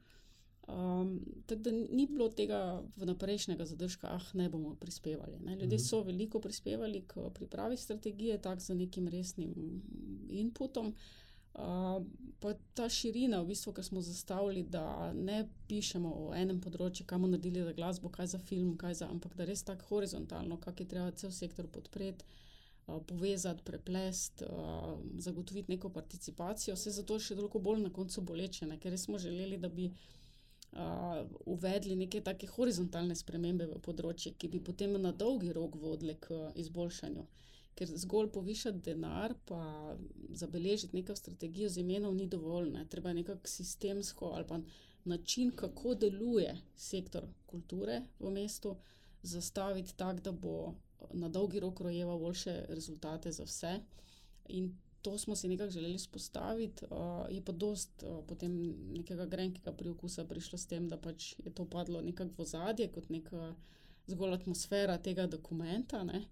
Um, tako da ni bilo tega vnaprejšnjega zadržka, ah, ne bomo prispevali. Ne. Ljudje mhm. so veliko prispevali k pripravi strategije, tako z nekim resnim inputom. Uh, pa ta širina, v bistvu, ki smo zastavili, da ne pišemo o enem področju, kam naredili za glasbo, kaj za film, kaj za, ampak da res tako horizontalno, kako je treba cel sektor podpreti. povezati, preplesti, zagotoviti neko participacijo. Vse zato je še toliko bolj na koncu boleče, ne? ker smo želeli, da bi uvedli neke take horizontalne spremembe v področje, ki bi potem na dolgi rok vodile k izboljšanju. Ker zgolj povišati denar, pa zabeležiti neko strategijo z imenom, ni dovolj. Ne? Treba je nekako sistemsko ali pa način, kako deluje sektor kulture v mestu, zastaviti tako, da bo na dolgi rok rojeval boljše rezultate za vse. In to smo si nekako želeli vzpostaviti, je pa dosti potem nekega grenkega priokusa prišlo s tem, da pač je to padlo nekako v ozadje kot neka zgolj atmosfera tega dokumenta, ne.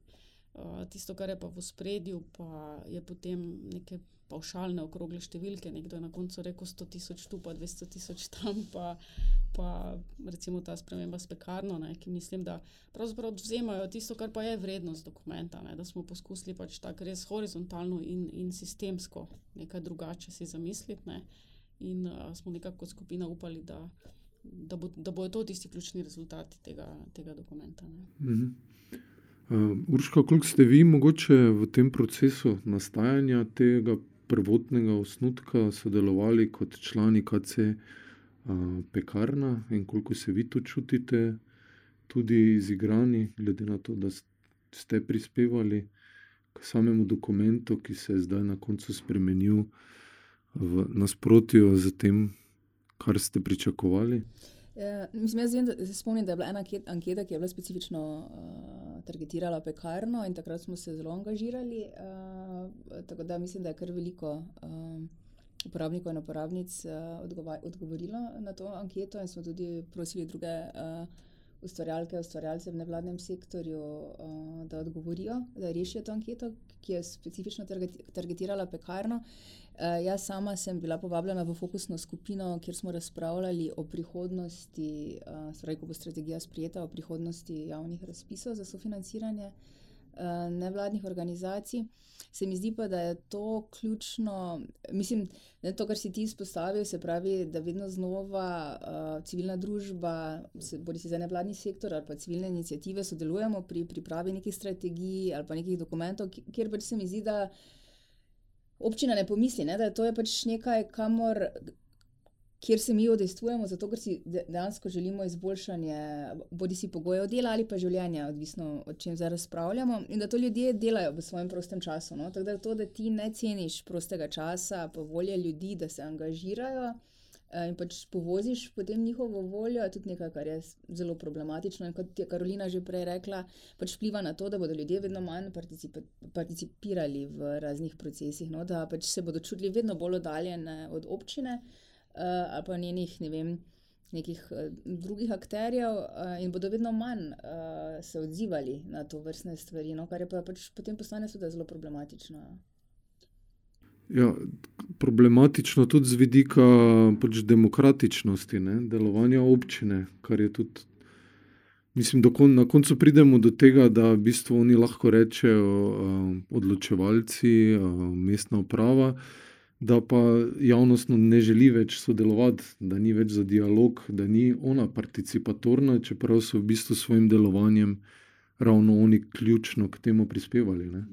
Tisto, kar je pa v ospredju, pa je potem neke pavšalne okrogle številke, nekdo je na koncu rekel sto tisoč tu pa dvesto tisoč tam pa, pa recimo ta sprememba s Pekarno, ne, ki mislim, da pravzaprav odvzemajo tisto, kar pa je vrednost dokumenta, ne, da smo poskusili pač tako res horizontalno in, in sistemsko nekaj drugače si zamisliti, ne. In smo nekako kot skupina upali, da, da bo, da bojo to tisti ključni rezultati tega, tega dokumenta, ne. Urška, koliko ste vi mogoče v tem procesu nastajanja tega prvotnega osnutka sodelovali kot člani KC Pekarna in koliko se vi tu čutite tudi izigrani, glede na to, da ste prispevali k samemu dokumentu, ki se je zdaj na koncu spremenil v nasprotju s tem, kar ste pričakovali? Mislim, jaz vem, da, se spomnim, da je bila ena anketa, ki je bila specifično targetirala Pekarno, in takrat smo se zelo angažirali, tako da mislim, da je kar veliko uporabnikov in uporabnic odgovorilo na to anketo in smo tudi prosili druge ustvarjalke, ustvarjalce v nevladnem sektorju, da odgovorijo, da rešijo to anketo, ki je specifično targetirala Pekarno. jaz sama sem bila povabljena v fokusno skupino, kjer smo razpravljali o prihodnosti, se pravi, ko bo strategija sprejeta, o prihodnosti javnih razpisov za sofinanciranje nevladnih organizacij. Se mi zdi pa, da je to ključno, mislim, ne, to, kar si ti izpostavil, se pravi, da vedno znova civilna družba, bodisi zdaj nevladni sektor ali pa civilne iniciative, sodelujemo pri pripravi nekih strategij ali pa nekih dokumentov, kjer pač se mi zdi, da občina ne pomisli, ne, da to je pač nekaj, kamor, kjer se mi udejstvujemo, zato ker si dejansko želimo izboljšanje bodisi pogojev dela ali pa življenja, odvisno, o čem zdaj razpravljamo, in da to ljudje delajo v svojem prostem času, no, tako da to, da ti ne ceniš prostega časa pa volje ljudi, da se angažirajo, in pač povoziš potem njihovo voljo, je tudi nekaj, kar je zelo problematično, in kot je Karolina že prej rekla, pač vpliva na to, da bodo ljudje vedno manj participirali v raznih procesih, no, da pač se bodo čutili vedno bolj oddaljene od občine, ali pa njenih, ne vem, nekih drugih akterjev, in bodo vedno manj se odzivali na tovrstne stvari, no, kar je pa pač potem postane zelo problematično. Ja, problematično tudi z vidika pač demokratičnosti, ne, delovanja občine, kar je tudi, mislim, na koncu pridemo do tega, da v bistvu oni lahko rečejo, odločevalci, mestna uprava, da pa javnost ne želi več sodelovati, da ni več za dialog, da ni ona participatorna, čeprav so v bistvu s svojim delovanjem ravno oni ključno k temu prispevali, ne.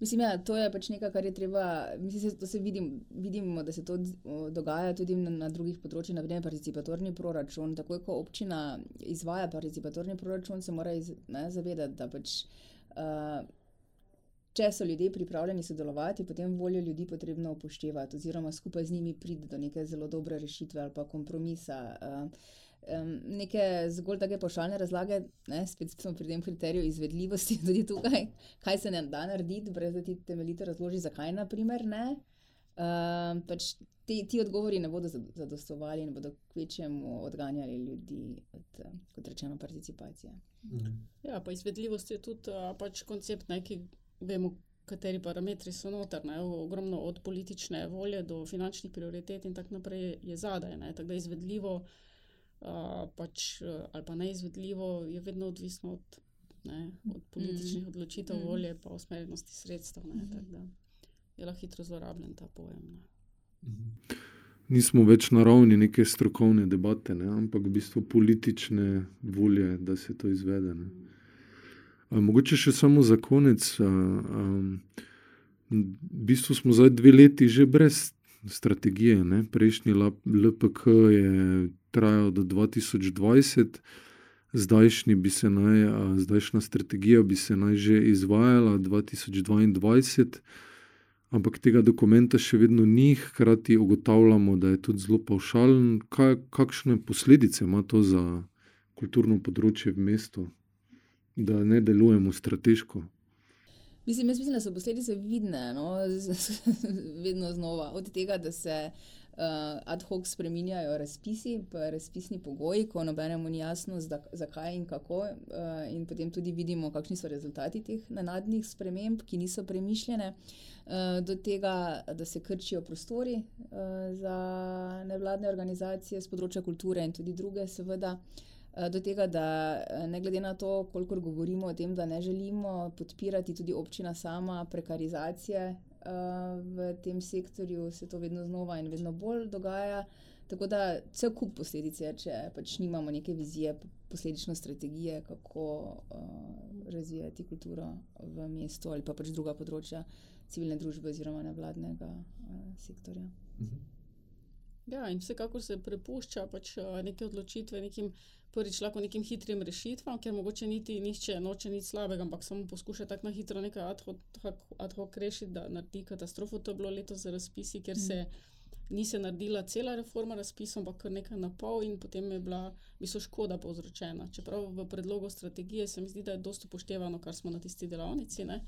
Mislim, ja, to je pač nekaj, kar je treba, mislim, saj to saj vidimo, da se to dogaja tudi na drugih področjih, na primer participatorni proračun, takoj ko občina izvaja participatorni proračun, se mora ne, zavedati, da pač če so ljudje pripravljeni sodelovati, potem voljo ljudi potrebno upoštevati oziroma skupaj z njimi priti do neke zelo dobre rešitve ali pa kompromisa, neke zgolj take pavšalne razlage, ne, spet smo pri tem kriteriju izvedljivosti tudi tukaj, kaj se ne da narediti, brez da ti temeljito razložiš, zakaj na primer ne. pač ti, ti odgovori ne bodo zadostovali in bodo kvečjemu odganjali ljudi od, kot rečeno, participacije. Ja, pa izvedljivost je tudi pač koncept, ne, ki vemo, kateri parametri so noter, ne, ogromno od politične volje do finančnih prioritet in tako naprej je zadaj, ne, tako da izvedljivo pač ali pa neizvedljivo je vedno odvisno od, ne, od političnih odločitev, volje pa usmerjenosti sredstev, ne, tako da je lahko hitro zlorabljen ta pojem, ne. Nismo več na ravni neke strokovne debate, ne, ampak v bistvu politične volje, da se to izvede, ne. Mogoče še samo za konec. V bistvu smo zdaj dve leti že brez strategije. Ne? Prejšnji LPK je trajal do 2020, zdajšnji bi se naj, zdajšnja strategija bi se naj že izvajala 2022, ampak tega dokumenta še vedno ni, hkrati ugotavljamo, da je tudi zelo paušalen. Kaj, kakšne posledice ima to za kulturno področje v mestu, da ne delujemo strateško? Mislim, mislim, da so posledice vidne, no? vedno znova. Od tega, da se uh, ad hoc spremenjajo razpisi, razpisni pogoji, ko nobenemu ni jasno, zakaj in kako, uh, in potem tudi vidimo, kakšni so rezultati teh nenadnih sprememb, ki niso premišljene, uh, do tega, da se krčijo prostori uh, za nevladne organizacije z področja kulture in tudi druge, seveda. Do tega, da ne glede na to, koliko govorimo o tem, da ne želimo podpirati tudi občina sama prekarizacije v tem sektorju, se to vedno znova in vedno bolj dogaja. Tako da cel kup posledic je, če pač nimamo neke vizije, posledično strategije, kako uh, razvijati kulturo v mestu ali pa pač druga področja civilne družbe oziroma nevladnega uh, sektorja. Mhm. Ja, in vsekakor se prepušča pač neke odločitve nekim prvič lahko nekim hitrim rešitvam, ker mogoče niti nihče noče nič slabega, ampak samo poskuša tako na hitro nekaj ad hoc, ad hoc rešiti, da naredi katastrofo. To je bilo letos za razpisi, ker se ni se naredila cela reforma razpisov, ampak kar nekaj na pol in potem je bila, mislim, škoda povzročena. Čeprav v predlogu strategije se mi zdi, da je dosto upoštevano, kar smo na tisti delavnici. Ne?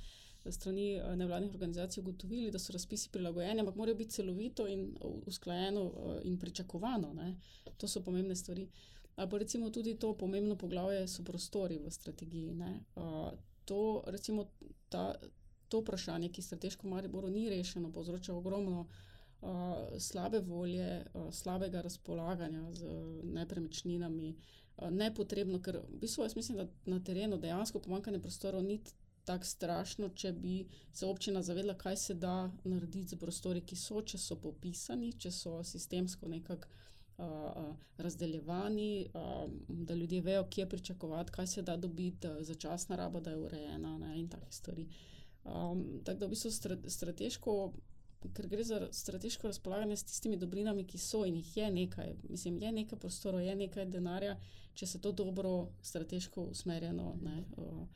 Strani eh, nevladnih organizacij ugotovili, da so razpisi prilagojeni, ampak morajo biti celovito in usklajeno eh, in pričakovano. Ne? To so pomembne stvari. Ali pa recimo tudi to pomembno poglavje so prostori v strategiji. Uh, to, recimo, ta, to vprašanje, ki strateško v Mariboru ni rešeno, povzroča ogromno uh, slabe volje, uh, slabega razpolaganja z uh, nepremičninami. Uh, nepotrebno, ker v bistvu jaz mislim, da na terenu dejansko pomankanje prostorov ni tako strašno, če bi se občina zavedla, kaj se da narediti z prostori, ki so, če so popisani, če so sistemsko nekako razdeljevani, da ljudje vejo, kje pričakovati, kaj se da dobiti, začasna raba, da je urejena ne, in take stvari. Um, tako da v bistvu strateško, ker gre za strateško razpolaganje s tistimi dobrinami, ki so in jih je nekaj, mislim, je nekaj prostora, je nekaj denarja, če se to dobro strateško usmerjeno. Ne, uh,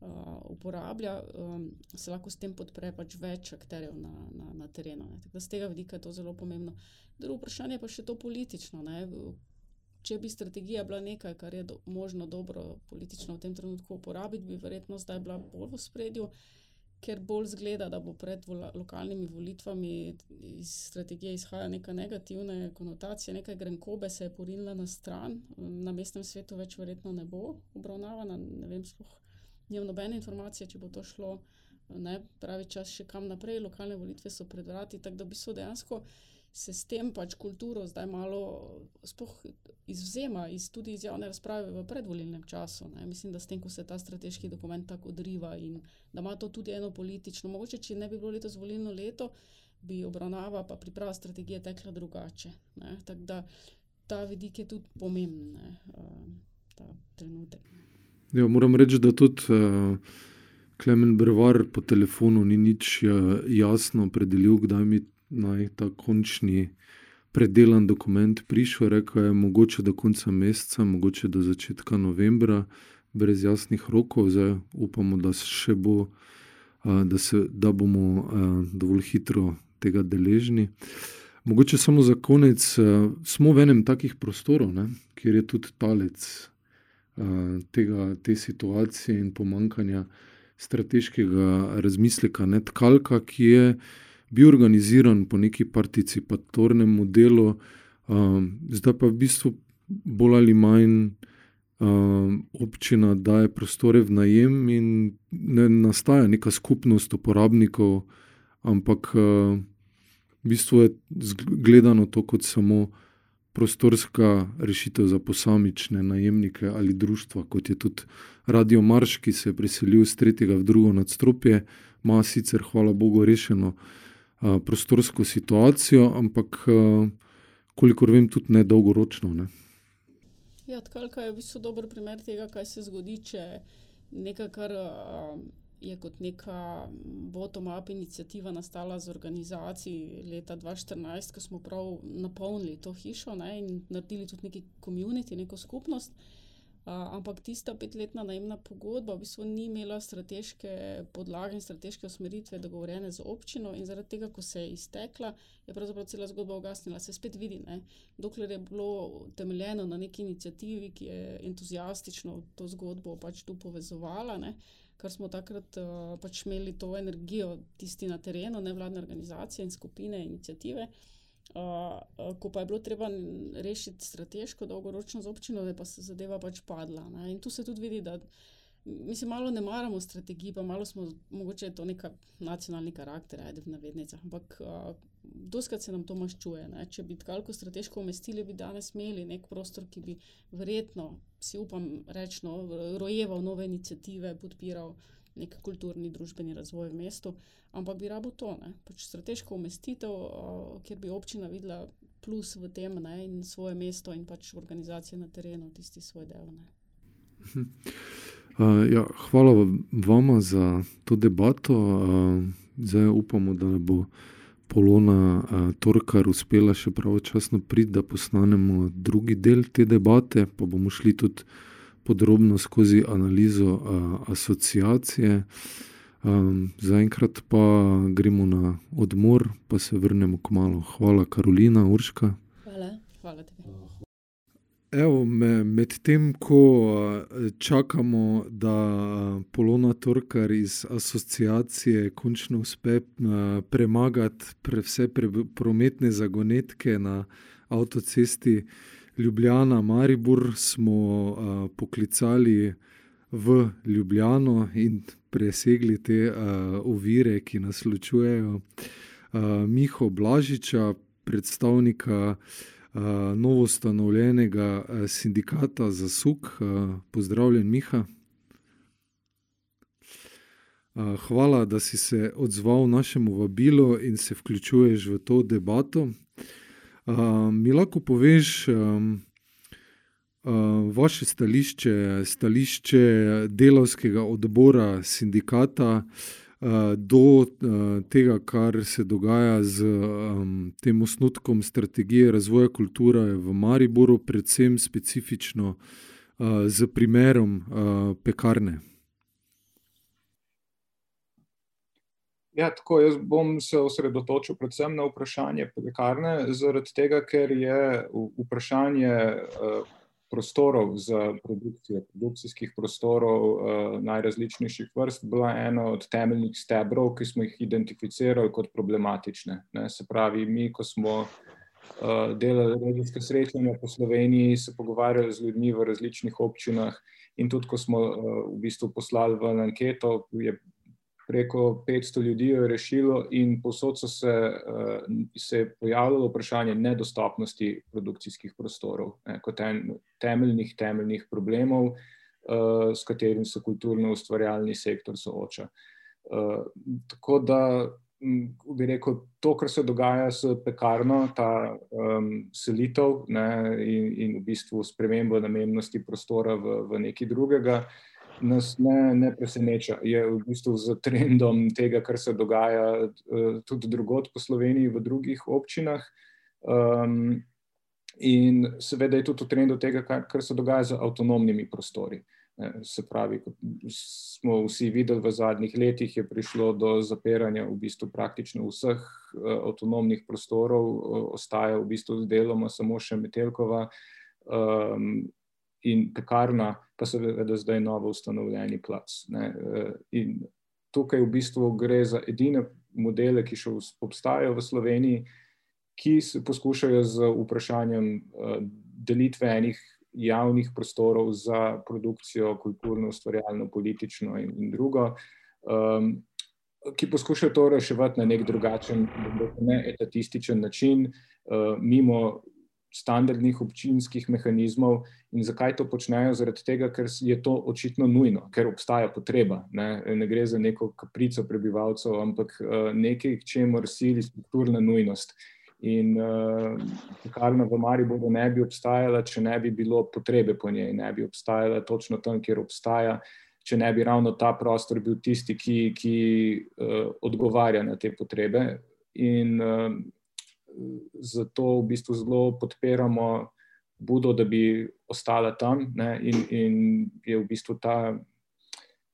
Uh, uporablja, um, se lahko s tem podpre pač več akterjev na, na, na terenu. Z tega vidika je to zelo pomembno. Drugo vprašanje pa še to politično. Ne? Če bi strategija bila nekaj, kar je do, možno dobro politično v tem trenutku uporabiti, bi verjetno zdaj bila bolj v spredju, ker bolj zgleda, da bo pred vola, lokalnimi volitvami iz strategije izhaja neka negativna konotacija, nekaj grenkobe se je porinila na stran, na mestnem svetu več verjetno ne bo obravnavana. Ne vem, sploh nimam nobene informacije, če bo to šlo. Ne, pravi čas, še kam naprej, lokalne volitve so pred vrati, tako da bi se dejansko se s tem pač kulturo zdaj malo izvzema iz, tudi iz javne razprave v predvolilnem času. Ne. Mislim, da s tem, ko se ta strateški dokument tako odriva in da ima to tudi eno politično, mogoče, če ne bi bilo letos volilno leto, bi obravnava pa priprava strategije tekla drugače. Tako da ta vidik je tudi pomemben, ta trenutek. Ja, moram reči, da tudi uh, Klemen Brvar po telefonu ni nič uh, jasno opredelil, kdaj mi naj ta končni predelan dokument prišel. Rekel je, mogoče do konca meseca, mogoče do začetka novembra, brez jasnih rokov. Zdaj upamo, da, bo, uh, da, se, da bomo uh, dovolj hitro tega deležni. Mogoče samo za konec, uh, smo v enem takih prostorov, ne, kjer je tudi talec tega, te situacije in pomankanja strateškega razmisleka. Ne, tkalka, ki je bil organiziran po neki participatornem modelu, um, zdaj pa v bistvu bolj ali manj um, občina daje prostore v najem in ne nastaja neka skupnost uporabnikov, ampak uh, v bistvu je gledano to kot samo prostorska rešitev za posamične najemnike ali društva, kot je tudi Radio Marš, ki se je preselil iz tretjega v drugo nadstropje, ima sicer, hvala Bogu, rešeno a, prostorsko situacijo, ampak a, kolikor vem, tudi ne dolgoročno. Ne. Ja, tkalka je v bistvu dober primer tega, kaj se zgodi, če nekaj, kar uh, je kot neka bottom-up inicijativa nastala z organizacijo leta 2014, ko smo prav napolnili to hišo ne, in naredili tudi neki komunity, neko skupnost. Uh, ampak tista petletna najemna pogodba v bistvu ni imela strateške podlage in strateške usmeritve, dogovorjene z občino, in zaradi tega, ko se je iztekla, je pravzaprav cela zgodba ugasnila. Se spet vidi, ne? dokler je bilo temeljeno na neki inicijativi, ki je entuzijastično to zgodbo pač tu povezovala. Ne? Ker smo takrat uh, pač imeli to energijo, tisti na terenu, nevladne organizacije in skupine, inicijative. Uh, ko pa je bilo treba rešiti strateško, dolgoročno z občino, da je pa se zadeva pač padla. Ne? In tu se tudi vidi, da mi se malo ne maramo strategij, pa malo smo, mogoče je to neka nacionalni karakter, ajde v navednicah, ampak uh, doskrat se nam to maščuje. Ne? Če bi tako strateško umestili, bi danes imeli nek prostor, ki bi verjetno, si upam reči, no, rojeval nove inicijative, podpiral nek kulturni, družbeni razvoj v mestu, ampak bi rabo to, pač strateško umestitev, uh, kjer bi občina videla plus v tem ne? in svoje mesto in pač organizacije na terenu, tisti svoj del. Uh, ja, hvala vam za to debato. Uh, zdaj upamo, da bo Polona uh, Torkar uspela še pravočasno priti, da posnamemo drugi del te debate, pa bomo šli tudi podrobno skozi analizo uh, asociacije. Um, zaenkrat pa gremo na odmor, pa se vrnemo k malu. Hvala, Karolina, Urška. Hvala, hvala tebi. Evo, me, med tem, ko čakamo, da Polona Torkar iz asociacije končno uspe premagati pre vse pre, prometne zagonetke na avtocesti Ljubljana, Maribor, smo poklicali v Ljubljano in presegli te ovire, ki nas ločujejo. Miho Blažiča, predstavnika novo ustanovljenega sindikata za SUK. Pozdravljen, Miha. Hvala, da si se odzval našemu vabilu in se vključuješ v to debato. Mi lahko poveš vaše stališče, stališče delovskega odbora sindikata do tega, kar se dogaja z tem osnutkom strategije razvoja kulture v Mariboru, predvsem specifično z primerom pekarne. Ja, tako, jaz bom se osredotočil predvsem na vprašanje pekarne, zaradi tega, ker je vprašanje prostorov za produkcijo, produkcijskih prostorov uh, najrazličnejših vrst, bila ena od temeljnih stebrov, ki smo jih identificirali kot problematične. Ne, se pravi, mi, ko smo uh, delali regijske srečanja po Sloveniji, se pogovarjali z ljudmi v različnih občinah, in tudi, ko smo uh, v bistvu poslali v anketo, je preko 500 ljudi je rešilo, in posod so se, uh, se je pojavljalo vprašanje nedostopnosti produkcijskih prostorov, ne, kot en temeljnih, temeljnih problemov, uh, s katerim se kulturno-ustvarjalni sektor sooča. Uh, tako da bi rekel, to, kar se dogaja s pekarno, ta um, selitev ne, in, in v bistvu sprememba namennosti prostora v, v nekaj drugega nas ne, ne preseneča. Je v bistvu z trendom tega, kar se dogaja uh, tudi drugot po Sloveniji, v drugih občinah. Um, in seveda je tudi v trendu tega, kar, kar se dogaja z avtonomnimi prostori. Se pravi, kot smo vsi videli v zadnjih letih, je prišlo do zapiranja v bistvu praktično vseh avtonomnih prostorov, ostaja v bistvu deloma samo še Metelkova. Um, in pekarna, pa seveda zdaj novo ustanovljeni plac. Ne. Eh, in tukaj v bistvu gre za edine modele, ki še obstajajo v Sloveniji, ki se poskušajo z vprašanjem eh, delitve enih javnih prostorov za produkcijo, kulturno, ustvarjalno, politično in, in drugo. Um, Ki poskušajo to reševati na nek drugačen, ne etatističen način, uh, mimo standardnih občinskih mehanizmov. In zakaj to počnejo? Zaradi tega, ker je to očitno nujno, ker obstaja potreba. Ne, ne gre za neko kaprico prebivalcev, ampak uh, nekaj, k čemu sili strukturna nujnost. In pekarna uh, v Mariboru ne bi obstajala, če ne bi bilo potrebe po njej, ne bi obstajala točno tam, kjer obstaja, če ne bi ravno ta prostor bil tisti, ki, ki uh, odgovarja na te potrebe. In uh, zato v bistvu zelo podpiramo Budo, da bi ostala tam. In, in je v bistvu ta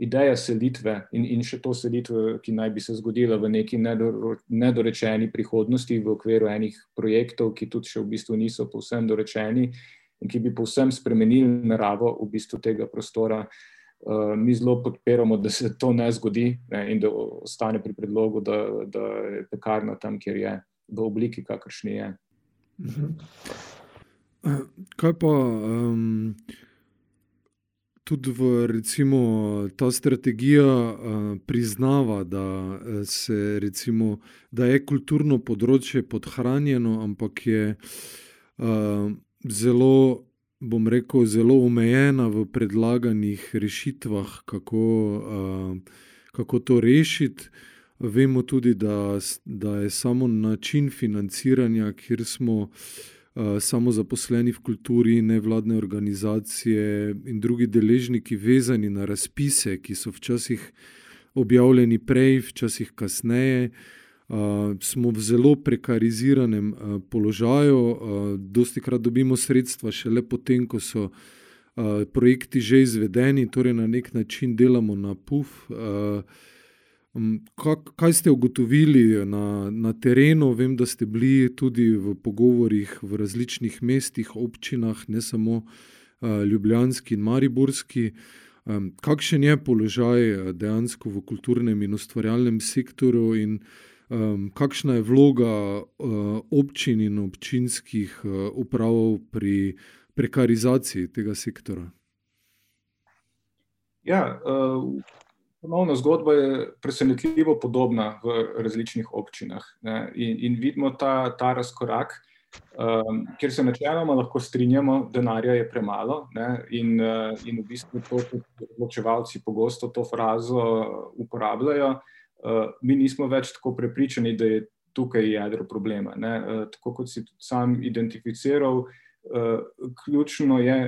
ideja selitve in, in še to selitve, ki naj bi se zgodila v neki nedorečeni prihodnosti v okviru enih projektov, ki tudi še v bistvu niso povsem dorečeni in ki bi povsem spremenili naravo v bistvu tega prostora. Uh, mi zelo podpiramo, da se to ne zgodi ne, in da ostane pri predlogu, da, da je pekarna tam, kjer je, v obliki, kakršni je. Mhm. Kaj pa um, tudi v, recimo, ta strategija uh, priznava, da, se, recimo, da je kulturno področje podhranjeno, ampak je uh, zelo, bom rekel, zelo omejena v predlaganih rešitvah, kako, uh, kako to rešiti. Vemo tudi, da, da je samo način financiranja, kjer smo uh, samo zaposleni v kulturi, nevladne organizacije in drugi deležniki vezani na razpise, ki so včasih objavljeni prej, včasih kasneje. Uh, smo v zelo prekariziranem uh, položaju, uh, dosti krat dobimo sredstva, šele potem, ko so uh, projekti že izvedeni, torej na nek način delamo na PUF. Uh, kak, kaj ste ugotovili na, na terenu? Vem, da ste bili tudi v pogovorih v različnih mestih, občinah, ne samo uh, Ljubljanski in Mariborski. Um, kakšen je položaj dejansko v kulturnem in ustvarjalnem sektorju? In, um, kakšna je vloga uh, občin in občinskih uh, uprav pri prekarizaciji tega sektora? Ja, uh, ponovno zgodba je presenetljivo podobna v različnih občinah in, in vidimo ta, ta razkorak. Um, ker se načeloma lahko strinjamo, da denarja je premalo, ne, in, uh, in v bistvu to odločevalci pogosto to frazo uporabljajo, uh, mi nismo več tako prepričani, da je tukaj jedro problema. Uh, tako kot si tudi sam identificiral, uh, ključno je,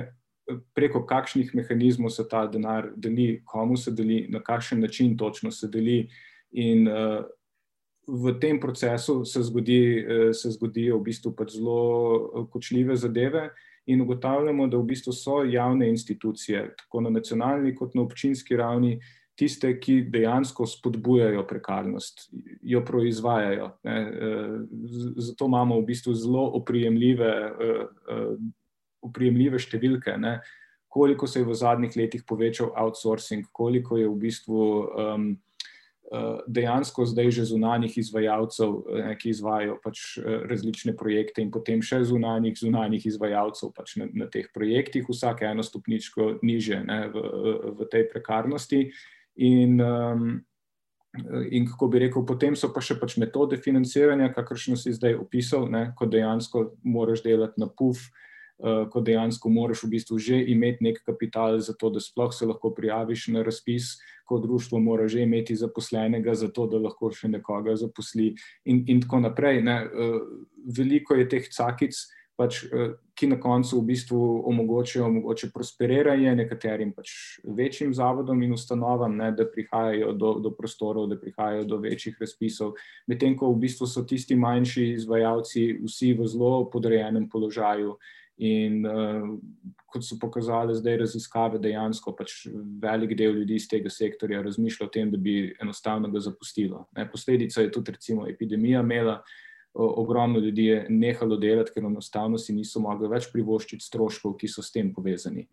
preko kakšnih mehanizmov se ta denar deli, komu se deli, na kakšen način točno se deli. In uh, v tem procesu se, zgodi, uh, se zgodijo v bistvu pač zelo kočljive zadeve. In ugotavljamo, da v bistvu so javne institucije, tako na nacionalni kot na občinski ravni, tiste, ki dejansko spodbujajo prekarnost, jo proizvajajo. Ne. Eh, zato imamo v bistvu zelo oprijemljive, eh, eh, oprijemljive številke. Ne. Koliko se je v zadnjih letih povečal outsourcing, koliko je v bistvu um, dejansko zdaj že zunanjih izvajalcev, ne, ki izvajo pač različne projekte, in potem še zunanjih, zunanjih izvajalcev pač na, na teh projektih, vsake eno stopničko niže ne, v, v tej prekarnosti. In, um, in kako bi rekel, potem so pa še pač metode financiranja, kakršno si zdaj opisal, ne, ko dejansko moraš delati na PUF, uh, ko dejansko moraš v bistvu že imeti nek kapital za to, da sploh se lahko prijaviš na razpis, ko društvo mora že imeti zaposlenega za to, da lahko še nekoga zaposli in, in tako naprej. Uh, veliko je teh cakic, pač, eh, ki na koncu v bistvu omogočajo omogoče prosperiranje nekaterim pač večjim zavodom in ustanovam, ne, da prihajajo do, do prostorov, da prihajajo do večjih razpisov, medtem ko v bistvu so tisti manjši izvajalci vsi v zelo podrejenem položaju. In uh, kot so pokazali zdaj raziskave, dejansko pač velik del ljudi iz tega sektorja razmišlja o tem, da bi enostavno ga zapustilo. Ne, posledica je tudi recimo epidemija imela, ogromno ljudi je nehalo delati, ker enostavno si niso mogli več privoščiti stroškov, ki so s tem povezani.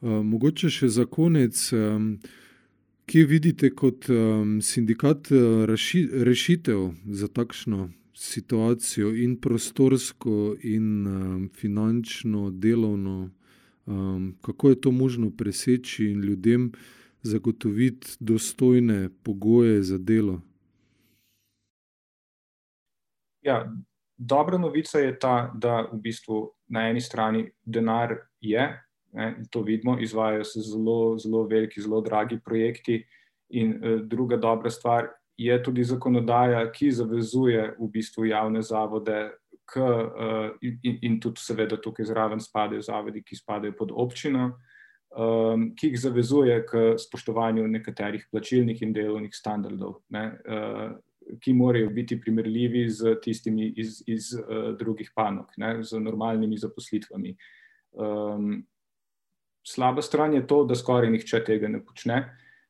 Mogoče še za konec, kje vidite kot sindikat rešitev za takšno situacijo, in prostorsko, in finančno, delovno, kako je to možno preseči in ljudem zagotoviti dostojne pogoje za delo? Ja, dobra novica je ta, da v bistvu na eni strani denar je, ne, to vidimo, izvajajo se zelo, zelo veliki, zelo dragi projekti. In eh, druga dobra stvar je tudi zakonodaja, ki zavezuje v bistvu javne zavode, k, eh, in, in tudi, seveda, tukaj zraven spadajo zavodi, ki spadajo pod občino. um, ki jih zavezuje k spoštovanju nekaterih plačilnih in delovnih standardov, ne, uh, ki morajo biti primerljivi z tistimi iz, iz uh, drugih panog, ne, z normalnimi zaposlitvami. Um, slaba stran je to, da skoraj nihče tega ne počne.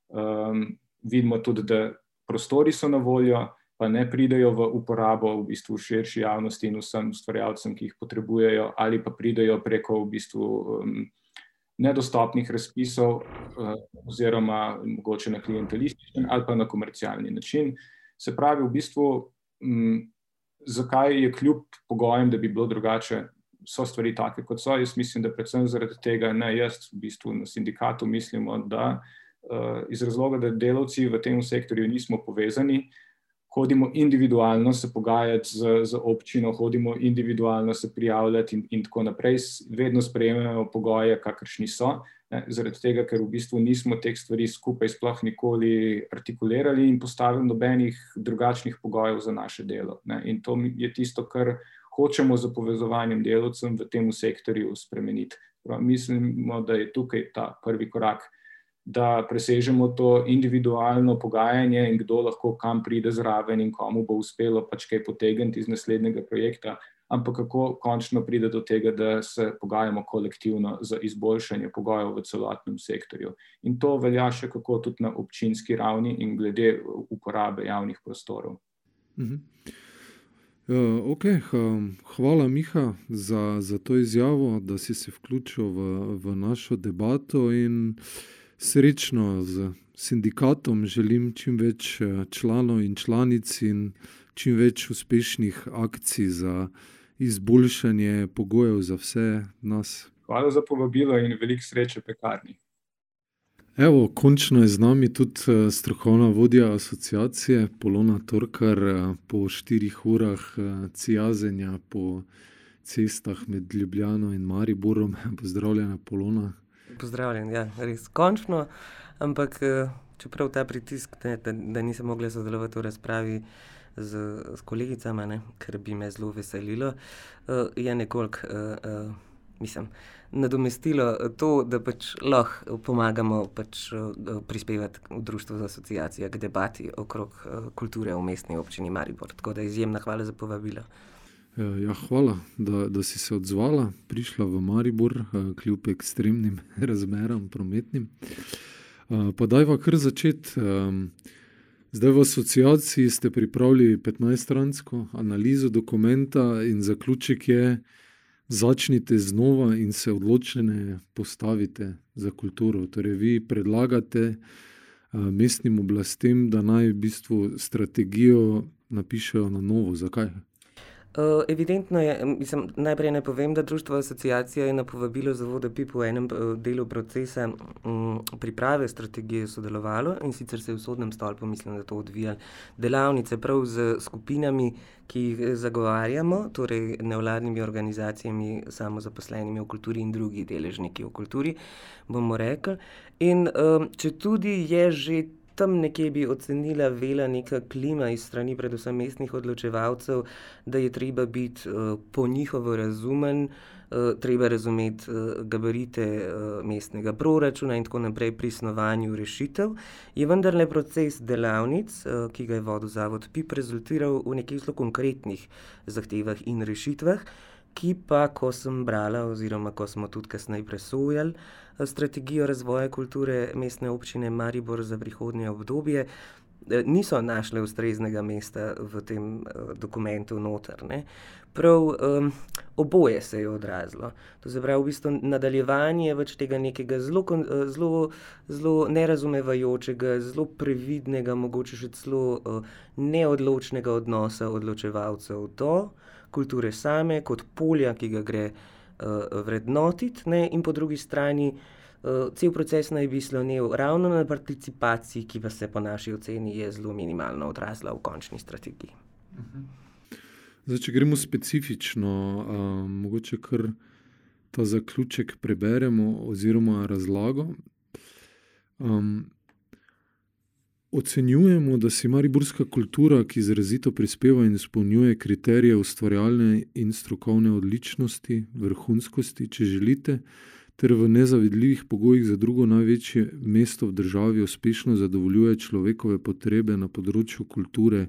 Um, vidimo tudi, da prostori so na voljo, pa ne pridejo v uporabo v bistvu širši javnosti in vsem stvarjalcem, ki jih potrebujejo, ali pa pridejo preko v bistvu. Um, nedostopnih razpisov, uh, oziroma mogoče na klientelističen ali pa na komercialni način. Se pravi, v bistvu, m, zakaj je kljub pogojem, da bi bilo drugače, so stvari take, kot so. Jaz mislim, da predvsem zaradi tega, ne jaz, v bistvu na sindikatu mislimo, da uh, iz razloga, da delavci v tem sektorju nismo povezani, hodimo individualno se pogajati z, z občino, hodimo individualno se prijavljati in, in tako naprej, vedno sprejemamo pogoje, kakršni so. Ne, zaradi tega, ker v bistvu nismo teh stvari skupaj sploh nikoli artikulirali in postavili nobenih drugačnih pogojev za naše delo. Ne. In to je tisto, kar hočemo z povezovanjem delovcem v tem sektorju spremeniti. Prav, mislimo, da je tukaj ta prvi korak da presežemo to individualno pogajanje in kdo lahko kam pride zraven in komu bo uspelo pač kaj potegniti iz naslednjega projekta, ampak kako končno pride do tega, da se pogajamo kolektivno za izboljšanje pogojev v celotnem sektorju. In to velja še kako tudi na občinski ravni in glede uporabe javnih prostorov. Mhm. Uh, okay, um, hvala, Miha, za, za to izjavo, da si se vključil v, v našo debato. In, uh, srečno z sindikatom, želim čim več eh, članov in članic in čim več uspešnih akcij za izboljšanje pogojev za vse nas. Hvala za povabilo in veliko sreče pekarni. Evo, končno je z nami tudi eh, strokovna vodja asociacije Polona Torkar eh, po štirih urah cijazenja po cestah med Ljubljano in Mariborom. Pozdravljena, Polona pozdravljen, ja, res končno. Ampak eh, čeprav ta pritisk, ne, da, da nisem mogla sodelovati v razpravi z, z kolegicama, ne, ker bi me zelo veselilo, uh, je nekoliko, uh, mislim, nadomestilo to, da pač lahko pomagamo pač, prispevati v Društvo za asociacije k debati okrog kulture v mestni občini Maribor. Tako da izjemna hvala za povabilo. Eh, ja, hvala, da, da si se odzvala, prišla v Maribor, eh, kljub ekstremnim razmeram, prometnim. Eh, pa dajva kar začeti. Zdaj v asociaciji ste pripravili 15-stransko analizo dokumenta in zaključek je, začnite znova in se odločene postavite za kulturo. Torej, vi predlagate mestnim oblastem, da naj v bistvu strategijo napišejo na novo. Zakaj? Uh, evidentno je, mislim, najprej naj povem, da Društvo asociacija je na povabilo zavoda PIP v enem uh, delu procesa um, priprave strategije sodelovalo in sicer se je v sodnem stolpu, mislim, da to odvija delavnice prav z skupinami, ki jih eh, zagovarjamo, torej nevladnimi organizacijami, samozaposlenimi v kulturi in drugi deležniki v kulturi, bomo rekli. In um, če tudi je že tam nekje bi ocenila vela neka klima iz strani predvsem mestnih odločevalcev, da je treba biti uh, po njihovo razumen, uh, treba razumeti uh, gabarite uh, mestnega proračuna in tako naprej pri snovanju rešitev, je vendarle proces delavnic, uh, ki ga je vodil Zavod PIP, rezultiral v nekih zelo konkretnih zahtevah in rešitvah, ki pa, ko sem brala oziroma ko smo tudi kasneje presojali, strategijo razvoja kulture mestne občine Maribor za prihodnje obdobje, eh, niso našle ustreznega mesta v tem eh, dokumentu noter. Ne. Prav um, oboje se je odrazilo. To se pravi, v bistvu nadaljevanje več tega nekega zelo, eh, zelo, zelo nerazumevajočega, zelo previdnega, mogoče še celo uh, neodločnega odnosa odločevalcev do kulture same, kot polja, ki ga gre uh, uh, vrednotiti, ne? in po drugi strani uh, cel proces naj bi slonil ravno na participaciji, ki pa se po naši oceni je zelo minimalno odrazila v končni strategiji. Zdaj, če gremo specifično, uh, mogoče kar ta zaključek preberemo, oziroma razlago. Um, Ocenjujemo, da si mariborska kultura, ki izrazito prispeva in izpolnjuje kriterije ustvarjalne in strokovne odličnosti, vrhunskosti, če želite, ter v nezavidljivih pogojih za drugo največje mesto v državi uspešno zadovoljuje človekove potrebe na področju kulture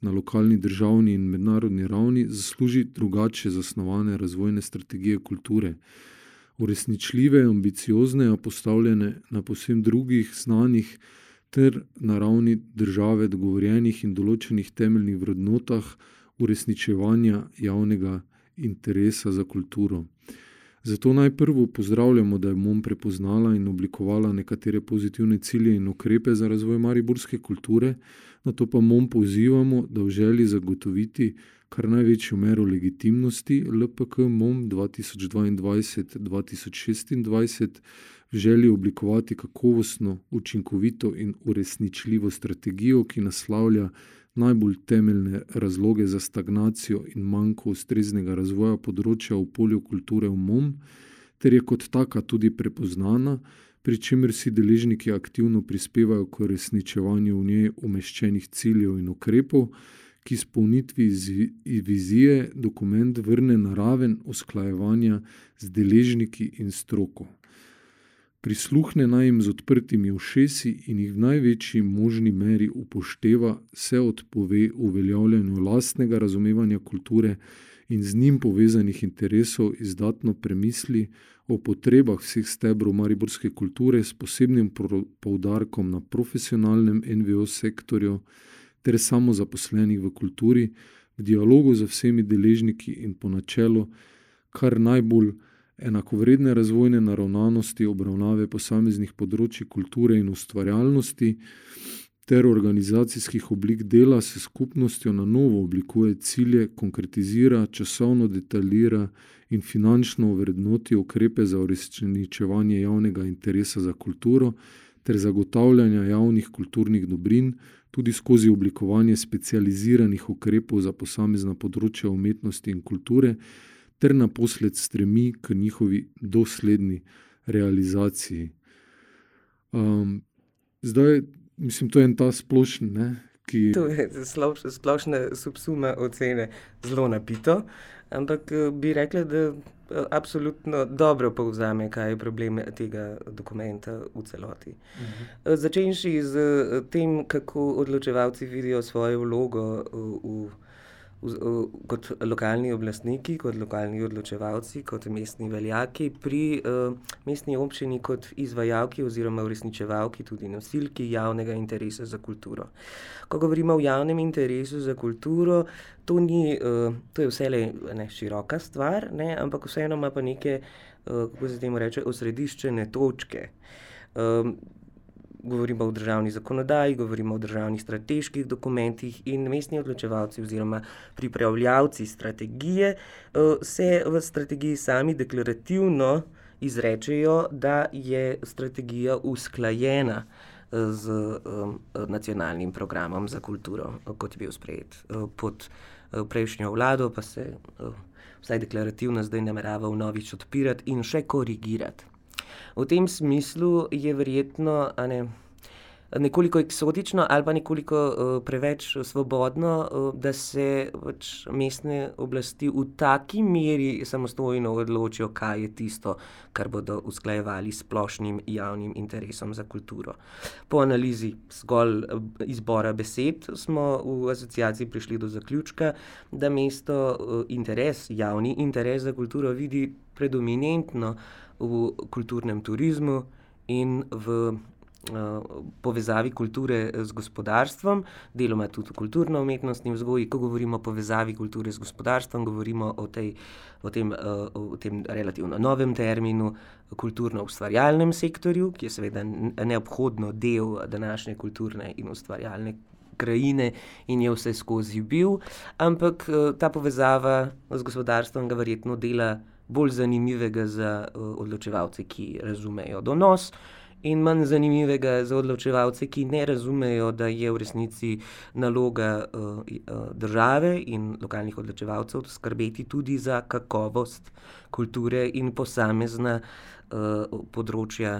na lokalni, državni in mednarodni ravni, zasluži drugače zasnovane razvojne strategije kulture. Uresničljive, ambiciozne, a postavljene na posebno drugih znanih ter na ravni države dogovorjenih in določenih temeljnih vrednotah uresničevanja javnega interesa za kulturo. Zato najprej pozdravljamo, da je MOM prepoznala in oblikovala nekatere pozitivne cilje in ukrepe za razvoj mariborske kulture, na to pa MOM pozivamo, da v želji zagotoviti kar največjo mero legitimnosti LPK MOM 2022-2026 v želji oblikovati kakovostno, učinkovito in uresničljivo strategijo, ki naslavlja najbolj temeljne razloge za stagnacijo in manjko ustreznega razvoja področja v polju kulture v MOM, ter je kot taka tudi prepoznana, pri čemer si deležniki aktivno prispevajo k uresničevanju v njej umeščenih ciljev in ukrepov, ki izpolnitvi vizije dokument vrne na raven usklajevanja z deležniki in stroko prisluhne naj jim z odprtimi ušesi in jih v največji možni meri upošteva, se odpove uveljavljanju lastnega razumevanja kulture in z njim povezanih interesov, izdatno premisli o potrebah vseh stebrov mariborske kulture s posebnim poudarkom na profesionalnem NVO sektorju ter samozaposlenih v kulturi, v dialogu z vsemi deležniki in po načelu, kar najbolj enakovredne razvojne naravnanosti obravnave posameznih področji kulture in ustvarjalnosti ter organizacijskih oblik dela s skupnostjo na novo oblikuje cilje, konkretizira, časovno detaljira in finančno vrednoti ukrepe za uresničevanje javnega interesa za kulturo ter zagotavljanja javnih kulturnih dobrin, tudi skozi oblikovanje specializiranih ukrepov za posamezna področja umetnosti in kulture, ter naposled stremi k njihovi dosledni realizaciji. Um, zdaj, mislim, to je en ta splošen. Ne, ki... To je splošne subsume ocene zelo napito, ampak eh, bi rekla, da eh, absolutno dobro povzame, kaj je problem tega dokumenta v celoti. Uh mhm. -huh. Začenši z tem, kako odločevalci vidijo svojo vlogo v. kot lokalni oblastniki, kot lokalni odločevalci, kot mestni veljaki, pri uh, mestni občini kot izvajalki oziroma uresničevalki, tudi nosilki javnega interesa za kulturo. Ko govorimo o javnem interesu za kulturo, to, ni, uh, to je vse le široka stvar, ne, ampak vseeno ima pa neke, uh, kako se temu reče, osrediščene točke. Um, govorimo o državni zakonodaji, govorimo o državnih strateških dokumentih in mestni odločevalci oziroma pripravljavci strategije eh, se v strategiji sami deklarativno izrečejo, da je strategija usklajena eh, z um, nacionalnim programom za kulturo, kot je bil sprejet pod prejšnjo vlado, pa se vsaj deklarativno zdaj namerava vnovič odpirati in še korigirati. V tem smislu je verjetno ne, nekoliko eksotično ali pa nekoliko uh, preveč svobodno, uh, da se pač mestne oblasti v taki meri samostojno odločijo, kaj je tisto, kar bodo usklajevali s splošnim javnim interesom za kulturo. Po analizi zgolj izbora besed smo v asociaciji prišli do zaključka, da mesto uh, interes, javni interes za kulturo vidi predominantno v kulturnem turizmu in v uh, povezavi kulture z gospodarstvom, deloma tudi v kulturno-umetnostni vzgoji. Ko govorimo o povezavi kulture z gospodarstvom, govorimo o, tej, o, tem, uh, o tem relativno novem terminu, kulturno-ustvarjalnem sektorju, ki je seveda neobhodno del današnje kulturne in ustvarjalne. Krajine in je vse skozi bil, ampak ta povezava z gospodarstvom ga verjetno dela bolj zanimivega za uh, odločevalce, ki razumejo donos, in manj zanimivega za odločevalce, ki ne razumejo, da je v resnici naloga uh, države in lokalnih odločevalcev skrbeti tudi za kakovost kulture in posamezna uh, področja.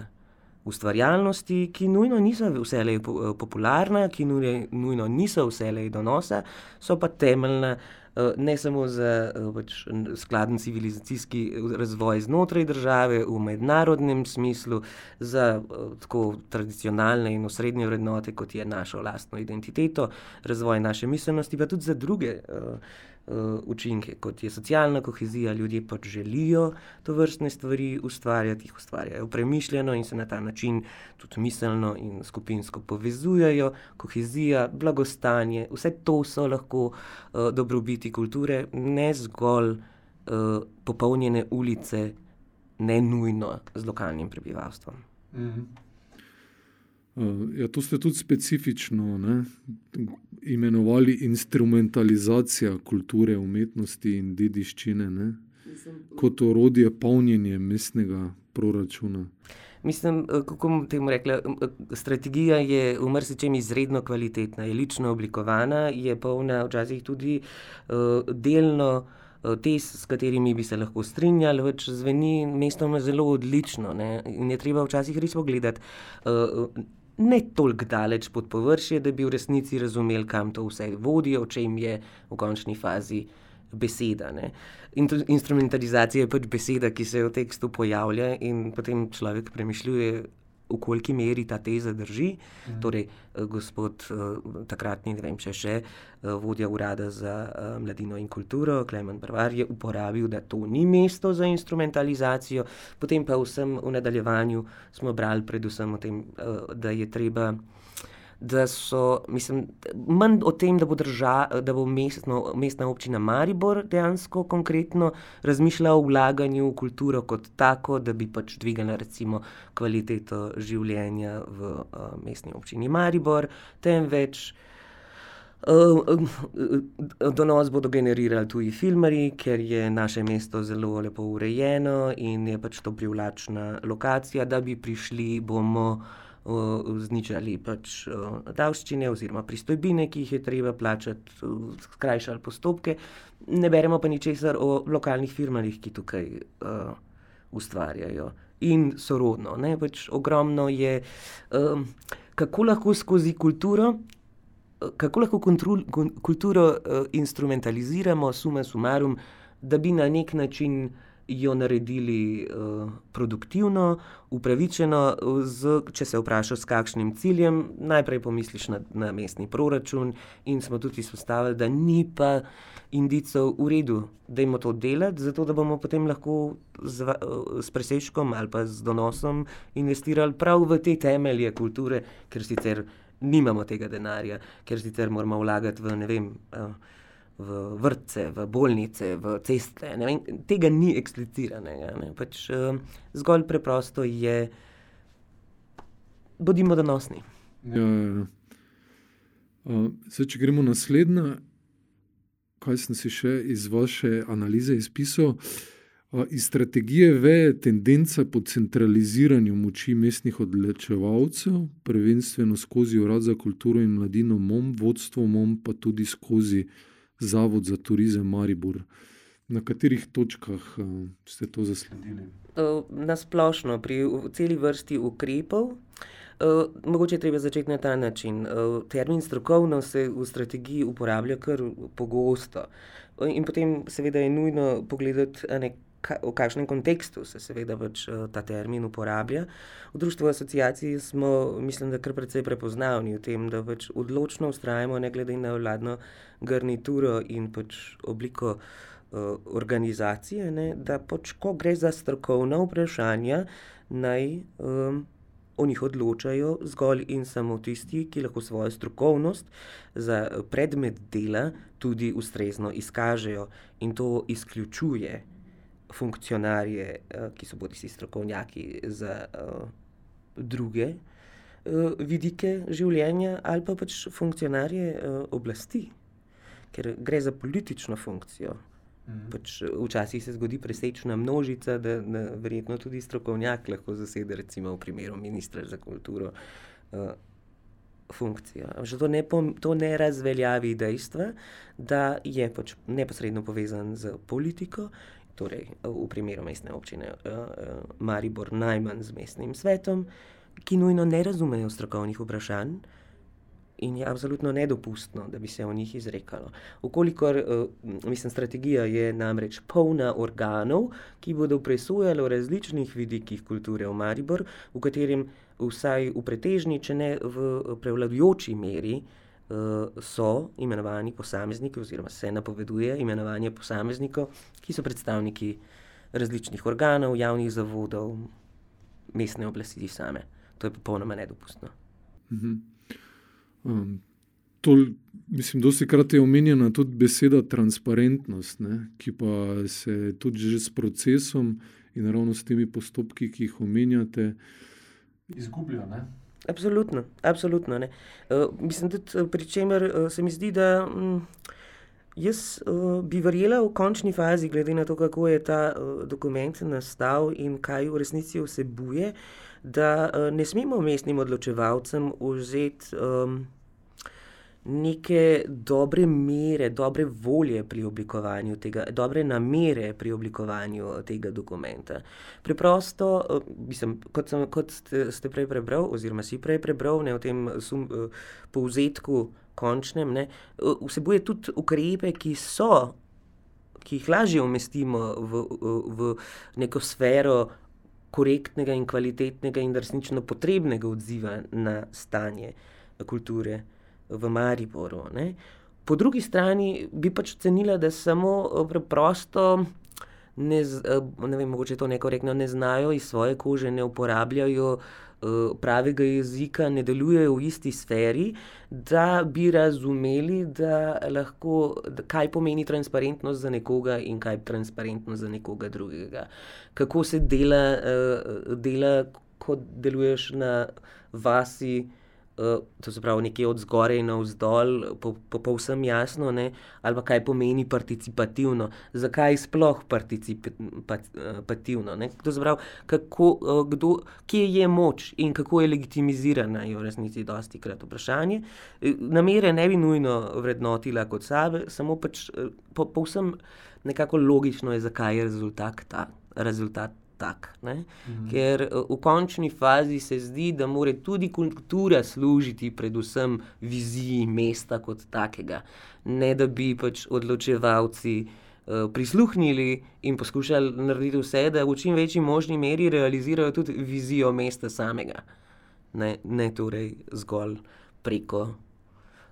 Ustvarjalnosti, ki nujno niso vselej popularna, ki nujno niso vselej donosa, so pa temeljna uh, ne samo za pač skladen civilizacijski razvoj znotraj države, v mednarodnem smislu, za tako tradicionalne in osrednje vrednote, kot je našo lastno identiteto, razvoj naše miselnosti, pa tudi za druge učinke, kot je socialna kohezija, ljudje pač želijo to vrstne stvari ustvarjati, jih ustvarjajo premišljeno in se na ta način tudi miselno in skupinsko povezujejo. Kohezija, blagostanje, vse to so lahko uh, dobrobiti kulture, ne zgolj uh, popolnjene ulice, ne nujno z lokalnim prebivalstvom. Mm -hmm. Ja, to ste tudi specifično ne, imenovali instrumentalizacija kulture, umetnosti in dediščine ne, kot orodje polnjenja mestnega proračuna. Mislim, kako bom temu rekla, strategija je v marsičem izredno kvalitetna, je lično oblikovana, je polna včasih tudi uh, delno. Te, s katerimi bi se lahko strinjali, več zveni mestoma zelo odlično. Ne? In je treba včasih res pogledati, uh, ne toliko daleč pod površje, da bi v resnici razumeli, kam to vse vodi, o čem je v končni fazi beseda. Ne. Instrumentalizacija je pač beseda, ki se v tekstu pojavlja in potem človek premišljuje, v koliki meri ta teza drži. Mhm. Torej, eh, gospod eh, takratni, ne vem, če še eh, vodja urada za mladino in kulturo, Klemen Brvar, je uporabil, da to ni mesto za instrumentalizacijo, potem pa vsem v nadaljevanju smo brali predvsem o tem, da je treba da so, mislim, manj o tem, da bo, drža, da bo mestno, mestna občina Maribor dejansko konkretno razmišljala o vlaganju v kulturo kot tako, da bi pač dvigala recimo kvaliteto življenja v uh, mestni občini Maribor, temveč. Donos bodo generirali tudi filmari, ker je naše mesto zelo lepo urejeno in je pač to privlačna lokacija, da bi prišli, bomo uh, znižali pač davščine oziroma pristojbine, ki jih je treba plačati, skrajšali postopke. Ne beremo pa ničesar o lokalnih firmah, ki tukaj uh, ustvarjajo. In sorodno, ne, pač ogromno je, um, kako lahko skozi kulturo, kako lahko kontrol, kulturo uh, instrumentaliziramo, suma sumarum, da bi na nek način uh, jo naredili uh, produktivno, upravičeno. Z, če se vprašaš, s kakšnim ciljem, najprej pomisliš na, na mestni proračun, in smo tudi izpostavili, da ni pa indicov v redu, da imamo to delati, zato da bomo potem lahko z, uh, s presečkom ali pa z donosom investirali prav v te temelje kulture, ker sicer nimamo tega denarja, ker sicer moramo vlagati v ne vem. Uh, v vrtce, v bolnice, v ceste. Vem, tega ni ekspliciranega. Pač, uh, zgolj preprosto je, bodimo donosni. Ja, ja. Uh, zdaj, če gremo naslednje, kaj sem si še iz vaše analize izpisal. Uh, iz strategije veje tendenca po centraliziranju moči mestnih odločevalcev, prvenstveno skozi Urad za kulturo in mladino, MOM, vodstvo MOM, pa tudi skozi uh, Zavod za turizem Maribor. Na katerih točkah uh, ste to zasledili? Uh, na splošno, pri celi vrsti ukrepov. Uh, mogoče je treba začeti na ta način. Termin strokovno se v strategiji uporablja kar pogosto. In potem, seveda, je nujno pogledati, ne, v kakšnem kontekstu se seveda pač, uh, ta termin uporablja. V društvu asociacij smo, mislim, da kar precej prepoznavni v tem, da pač odločno ustrajamo, ne glede na vladno garnituro in pač obliko uh, organizacije, ne, da pač, ko gre za strokovna vprašanja, naj um, o njih odločajo zgolj in samo tisti, ki lahko svojo strokovnost za predmet dela tudi ustrezno izkažejo in to izključuje funkcionarje, uh, ki so bodi si strokovnjaki za uh, druge. Vidike življenja, ali pa pač funkcionarje oblasti, ker gre za politično funkcijo. Mhm. Pač včasih se zgodi presečna množica, da, da verjetno tudi strokovnjak lahko zasede, recimo v primeru ministra za kulturo, uh, funkcijo. To ne, to ne razveljavi dejstva, da je pač neposredno povezan z politiko. Torej, v primeru mestne občine uh, Maribor, najmanj z mestnim svetom, ki nujno ne razumejo strokovnih vprašanj, in je absolutno nedopustno, da bi se o njih izrekalo. Ukolikor, mislim, strategija je namreč polna organov, ki bodo presojali o različnih vidikih kulture v Maribor, v katerem vsaj v pretežni, če ne v prevladujoči meri, so imenovani posamezniki oziroma se napoveduje imenovanje posameznikov, ki so predstavniki različnih organov, javnih zavodov, mestne oblasti same. To je popolnoma nedopustno. Um, to, mislim, da je je omenjena tudi beseda transparentnost, ne, ki pa se tudi že s procesom in ravno s temi postopki, ki jih omenjate, izgublja. Ne? Absolutno, absolutno. Uh, mislim, da pri čemer uh, se mi zdi, da um, jaz uh, bi verjela v končni fazi, glede na to, kako je ta uh, dokument nastal in kaj v resnici vsebuje, da uh, ne smemo mestnim odločevalcem vzeti. Um, neke dobre mere, dobre volje pri oblikovanju tega, dobre namere pri oblikovanju tega dokumenta. Preprosto, mislim, kot, sem, kot ste, prej prebral, oziroma si prej prebral ne, v tem sum, povzetku končnem, ne, vsebuje tudi ukrepe, ki so. Ki jih lažje umestimo v, v neko sfero korektnega in kvalitetnega in resnično potrebnega odziva na stanje kulture v Mariboru. Ne. Po drugi strani bi pač ocenila, da samo eh, preprosto. Ne, eh, ne vem, mogoče to neko rekno, ne znajo iz svoje kože, ne uporabljajo uh, pravega jezika, ne delujejo v isti sferi, da bi razumeli, da lahko, da kaj pomeni transparentnost za nekoga in kaj je transparentnost za nekoga drugega. Kako se dela, uh, dela ko deluješ na vasi, to se pravi nekje od zgoraj na vzdolj, povsem po, po jasno, ne? ali pa kaj pomeni participativno, zakaj sploh participativno. To se pravi, kako, uh, kdo, kje je moč in kako je legitimizirana, je v resnici dosti krat vprašanje. Namere ne bi nujno vrednotila kot sebe, samo pač po, povsem nekako logično je, zakaj je rezultat ta. Rezultat tak. Mhm. Ker eh, v končni fazi se zdi, da mora tudi kultura služiti predvsem viziji mesta kot takega, ne da bi pač odločevalci. Eh, prisluhnili in poskušali narediti vse, da v čim večji možni meri realizirajo tudi vizijo mesta samega, ne, ne torej zgolj preko.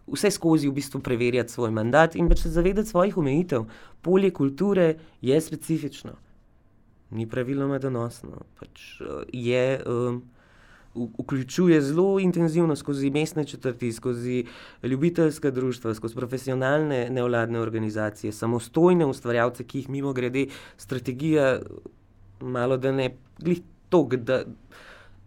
Vse skozi v bistvu preverjati svoj mandat in pač se zavedati svojih omejitev. Polje kulture je specifično ni praviloma donosno. Pač, uh, je, um, vključuje zelo intenzivno skozi mestne četrti, skozi ljubiteljska društva, skozi profesionalne nevladne organizacije, samostojne ustvarjalce, ki jih mimo grede strategija, malo da ne glih tok.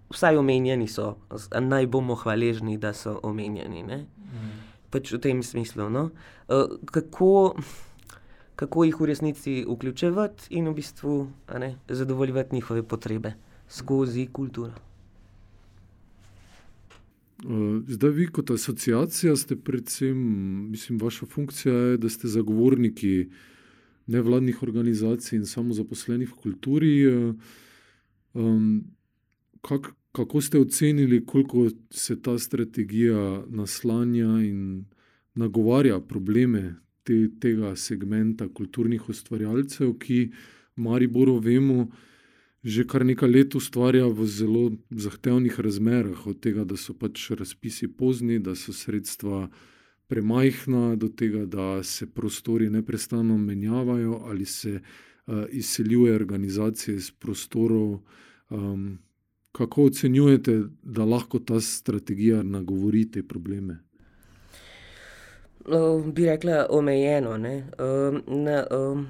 Vsaj omenjeni so, naj bomo hvaležni, da so omenjeni. Mm. Pač v tem smislu. No? Uh, kako, kako jih v resnici vključevati in v bistvu ne, zadovoljevati njihove potrebe skozi kulturo. Uh, zdaj, vi kot asociacija, ste predvsem, mislim, vaša funkcija je, da ste zagovorniki nevladnih organizacij in samozaposlenih v kulturi. Um, kak, kako ste ocenili, koliko se ta strategija naslanja in nagovarja probleme te, tega segmenta kulturnih ustvarjalcev, ki Mariboru vemo, že kar nekaj let ustvarja v zelo zahtevnih razmerah, od tega, da so pač razpisi pozni, da so sredstva premajhna, do tega, da se prostori neustano menjavajo ali se uh, izseljuje organizacije iz prostorov. Um, kako ocenjujete, da lahko ta strategija nagovori te probleme? Uh, bi rekla, omejeno. Uh, na, uh,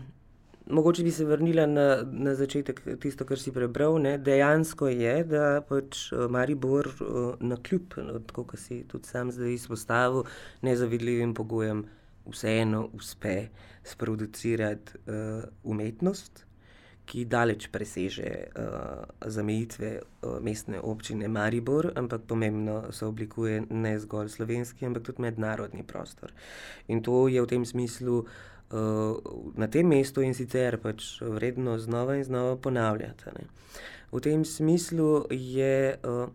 mogoče bi se vrnila na, na začetek tisto, kar si prebral. Ne? Dejansko je, da pač Maribor uh, na kljub, no, kot si tudi sam zdaj izpostavil, nezavidljivim pogojem, vseeno uspe sproducirati uh, umetnost ki daleč preseže uh, zamejitve uh, mestne občine Maribor, ampak pomembno se oblikuje ne zgolj slovenski, ampak tudi mednarodni prostor. In to je v tem smislu uh, na tem mestu in sicer pač vredno znova in znova ponavljati. Ne. V tem smislu je. Uh,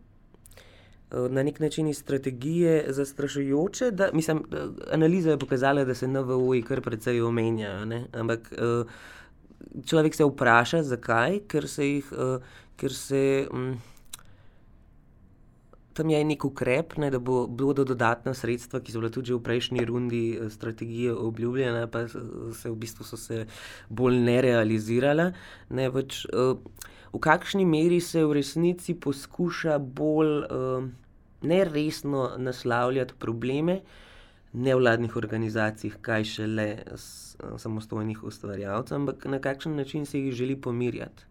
na nek način iz strategije zastrašujoče. Da, mislim, analiza je pokazala, da se NVO-ji kar precej omenjajo. Ampak človek se vpraša, zakaj, ker se jih. Ker se, um, tam je nek ukrep, ne, da bo, bodo dodatna sredstva, ki so bila tudi v prejšnji rundi strategije obljubljena, pa se v bistvu so se bolj ne realizirala. Ne, pač, uh, v kakšni meri se v resnici poskuša bolj uh, neresno naslavljati probleme nevladnih organizacij, kaj šele samostojnih ustvarjalcev, ampak na kakšen način se jih želi pomirjati.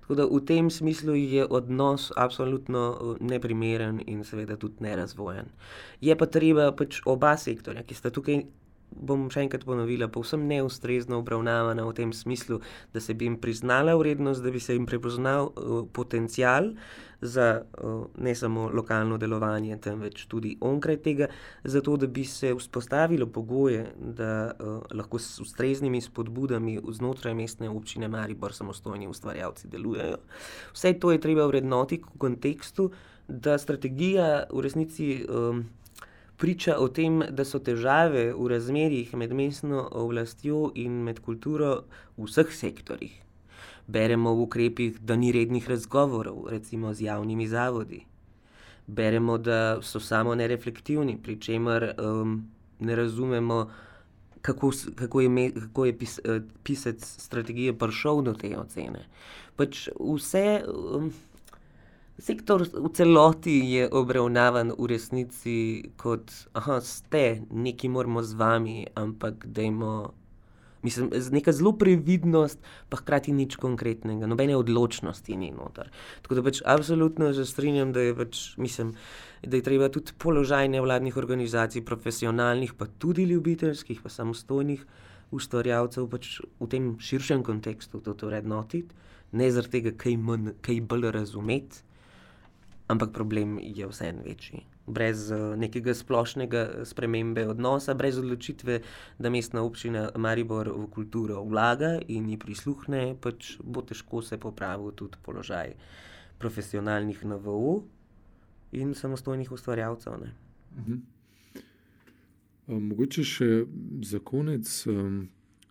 Tako da v tem smislu je odnos absolutno neprimeren in seveda tudi nerazvojen. Je pa treba pač oba sektorja, ki sta tukaj bom še enkrat ponovila, povsem neustrezno obravnavana v tem smislu, da se bi jim priznala vrednost, da bi se jim prepoznal uh, potencial za uh, ne samo lokalno delovanje, temveč tudi onkraj tega, zato da bi se vzpostavilo pogoje, da uh, lahko s ustreznimi spodbudami znotraj mestne občine Maribor samostojni ustvarjalci delujejo. Vse to je treba vrednoti v kontekstu, da strategija v resnici. Um, priča o tem, da so težave v razmerjih med mestno oblastjo in med kulturo v vseh sektorjih. Beremo v ukrepih, da ni rednih razgovorov, recimo z javnimi zavodi. Beremo, da so samo nereflektivni, pri čemer um, ne razumemo, kako, kako je, me, kako je pis, uh, pisec strategije prišel do te ocene. Pač vse. Um, Sektor v celoti je obravnavan v resnici kot, da ste, nekaj moramo z vami, ampak dajmo, mislim, neka zelo previdnost, pa hkrati nič konkretnega, nobene odločnosti ni noter. Tako da pač absolutno se strinjam, da je, pač, mislim, da je treba tudi položaj nevladnih organizacij, profesionalnih, pa tudi ljubiteljskih, pa samostojnih ustvarjalcev pač v tem širšem kontekstu to vrednotiti, ne zaradi tega, kaj, manj, kaj bolj razumeti ampak problem je vseeno večji. Brez uh, nekega splošnega spremembe odnosa, brez odločitve, da mestna občina Maribor v kulturo vlaga in ji prisluhne, pač bo težko se popraviti tudi položaj profesionalnih NVO in samostojnih ustvarjalcev. Mhm. Mogoče še za konec,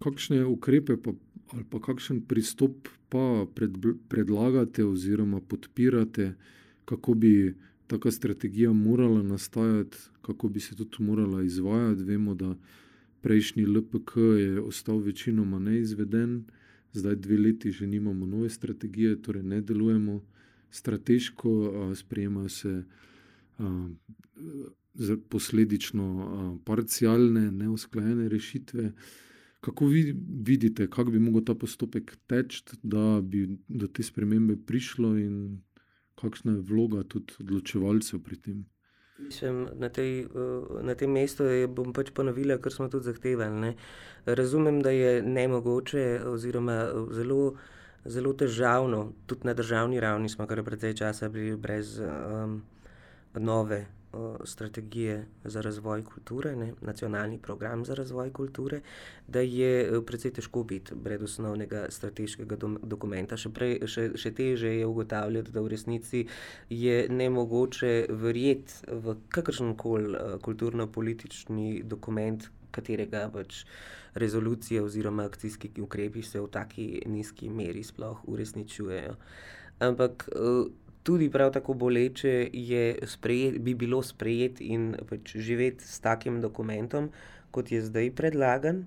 kakšne ukrepe pa, ali pa kakšen pristop pa pred, predlagate oziroma podpirate kako bi taka strategija morala nastajati, kako bi se tudi morala izvajati. Vemo, da prejšnji LPK je ostal večinoma neizveden, zdaj dve leti že nimamo nove strategije, torej ne delujemo strateško, sprejemajo se a, posledično a, parcialne, neusklajene rešitve. Kako vi vidite, kako bi lahko ta postopek teč, da bi do te spremembe prišlo in kakšna je vloga tudi odločevalcev pri tem? Mislim, na, tej, na tem mestu je, bom pač ponovila, kar smo tudi zahtevali. Ne. Razumem, da je ne mogoče, oziroma zelo, zelo težavno, tudi na državni ravni smo kar precej časa bili brez um, nove strategije za razvoj kulture, ne, nacionalni program za razvoj kulture, da je e, precej težko biti brez osnovnega strateškega do, dokumenta. Še, prej, še, še teže je ugotavljati, da v resnici je ne mogoče verjeti v kakršen koli e, kulturno-politični dokument, katerega pač rezolucije oziroma akcijski ukrepi se v taki nizki meri sploh uresničujejo. Ampak uh, tudi prav tako boleče je sprejet, bi bilo sprejeti in pač živeti s takim dokumentom, kot je zdaj predlagan.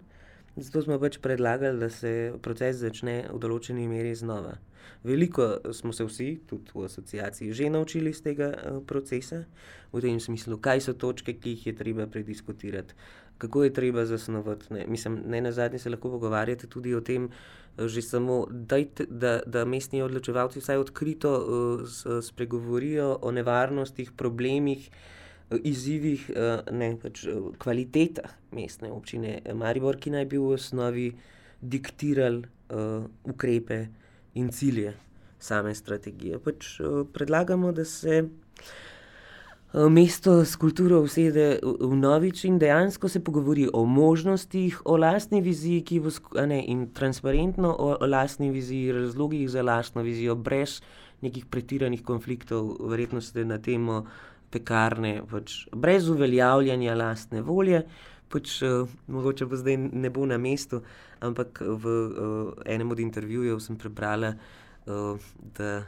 Zato smo pač predlagali, da se proces začne v določeni meri znova. Veliko smo se vsi, tudi v asociaciji, že naučili iz tega uh, procesa, v tem smislu, kaj so točke, ki jih je treba prediskutirati, kako je treba zasnovati. Ne, mislim, ne na zadnje se lahko pogovarjate tudi o tem, že samo, dajte, da, da mestni odločevalci vsaj odkrito uh, spregovorijo o nevarnostih, problemih, uh, izzivih, uh, ne pač kvalitetah mestne občine Maribor, ki naj bi v osnovi diktirali uh, ukrepe in cilje same strategije. Pač, uh, predlagamo, da se. Eh, mesto s kulturo usede v novič in dejansko se pogovori o možnostih, o lastni viziji, ki bo ne, in transparentno o, o lastni viziji, razlogih za lastno vizijo, brez nekih pretiranih konfliktov. Verjetno ste na temo pekarne, pač brez uveljavljanja lastne volje. Pač, uh, mogoče pa zdaj ne bo na mestu, ampak v uh, enem od intervjujev sem prebrala, uh, da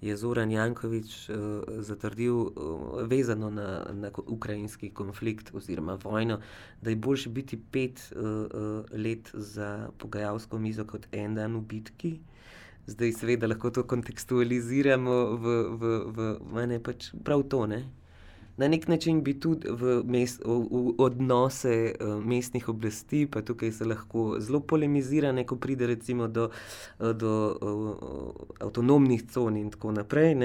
je Zoran Jankovič uh, zatrdil, uh, vezano na, na ukrajinski konflikt oziroma vojno, da je boljše biti pet uh, uh, let za pogajalsko mizo kot en dan v bitki. Zdaj, seveda, lahko to kontekstualiziramo v, v, v mene, pač prav to. Ne? Na nek način bi tudi v, mest, v, v odnose uh, mestnih oblasti, pa tukaj se lahko zelo polemizira, ko pride recimo do, uh, do uh, avtonomnih con in tako naprej.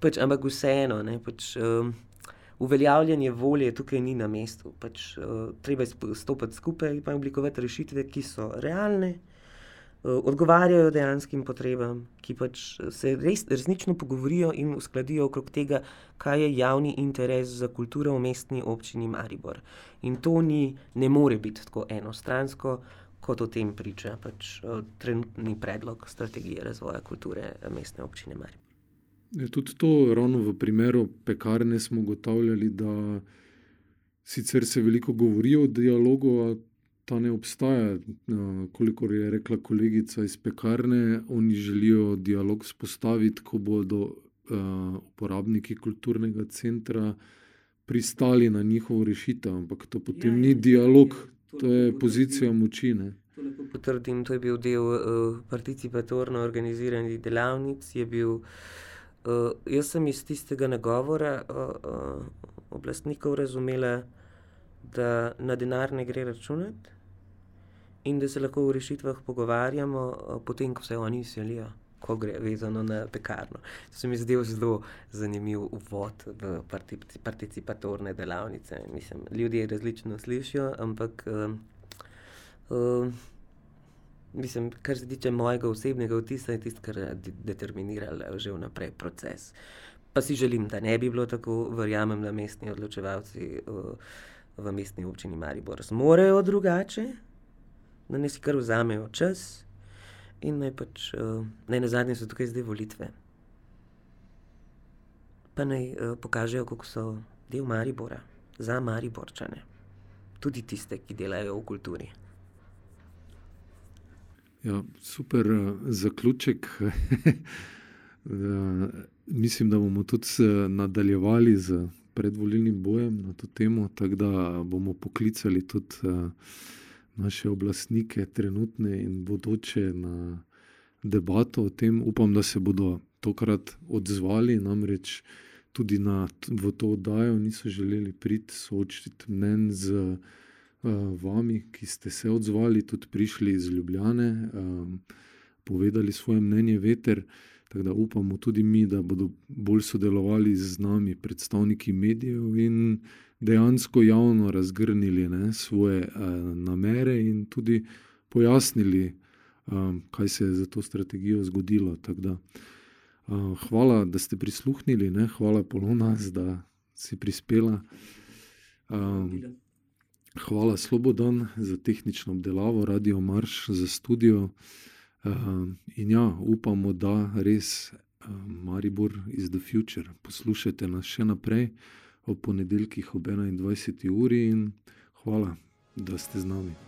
Pač, ampak vseeno, ne, pač, uh, uveljavljanje volje tukaj ni na mestu. Pač, uh, treba je stopiti skupaj in oblikovati rešitve, ki so realne. Eh, odgovarjajo dejanskim potrebam, ki pač se res, resnično pogovorijo in uskladijo okrog tega, kaj je javni interes za kulturo v mestni občini Maribor. In to ni, ne more biti tako enostransko, kot o tem priča pač, uh, trenutni predlog strategije razvoja kulture mestne občine Maribor. Je tudi to, ravno v primeru pekarne, smo ugotavljali, da sicer se veliko govori o dialogu, ta ne obstaja. Kolikor je rekla kolegica iz pekarne, oni želijo dialog spostaviti, ko bodo uporabniki kulturnega centra pristali na njihovo rešitev, ampak to potem ja, ni ja. dialog, to, to je pozicija moči. Ne. Potrdim, to je bil del uh, participatorno organiziranih delavnic. Bil, uh, jaz sem iz tistega nagovora uh, uh, oblastnikov razumela, da na denar ne gre računati, in da se lahko o rešitvah pogovarjamo, potem, ko se oni selijo, ko gre vezano na pekarno. To se mi zdi zelo zanimiv uvod v participatorne delavnice. Mislim, ljudje različno slišijo, ampak. Uh, Mislim, kar se tiče mojega osebnega vtisa, je tisto, kar je determiniralo že vnaprej proces. Pa si želim, da ne bi bilo tako, verjamem, da mestni odločevalci v mestni občini Maribor zmorejo drugače, da ne si kar vzamejo čas in naj pač, uh, naj na zadnje so tukaj zdaj volitve. Pa naj uh, pokažejo, kako so del Maribora, za Mariborčane, tudi tiste, ki delajo v kulturi. Ja, super uh, zaključek. mislim, da bomo tudi nadaljevali z predvolilnim bojem na to temo, tako da bomo poklicali tudi. Uh, naše oblastnike, trenutne in bodoče, na debato o tem. Upam, da se bodo tokrat odzvali, namreč tudi na, v to oddajo niso želeli priti soočiti mnen z uh, vami, ki ste se odzvali, tudi prišli iz Ljubljane, um, povedali svoje mnenje veter. Tako da upamo tudi mi, da bodo bolj sodelovali z nami, predstavniki medijev in dejansko javno razgrnili ne, svoje uh, namere in tudi pojasnili, um, kaj se je za to strategijo zgodilo. Da, uh, hvala, da ste prisluhnili, ne, hvala Polona, da si prispela. Um, hvala Slobodan za tehnično obdelavo, Radio Marš za studio. Um, in ja, upamo, da res um, Maribor is the future. Poslušajte nas še naprej ob ponedeljkih ob 21. uri in hvala, da ste z nami.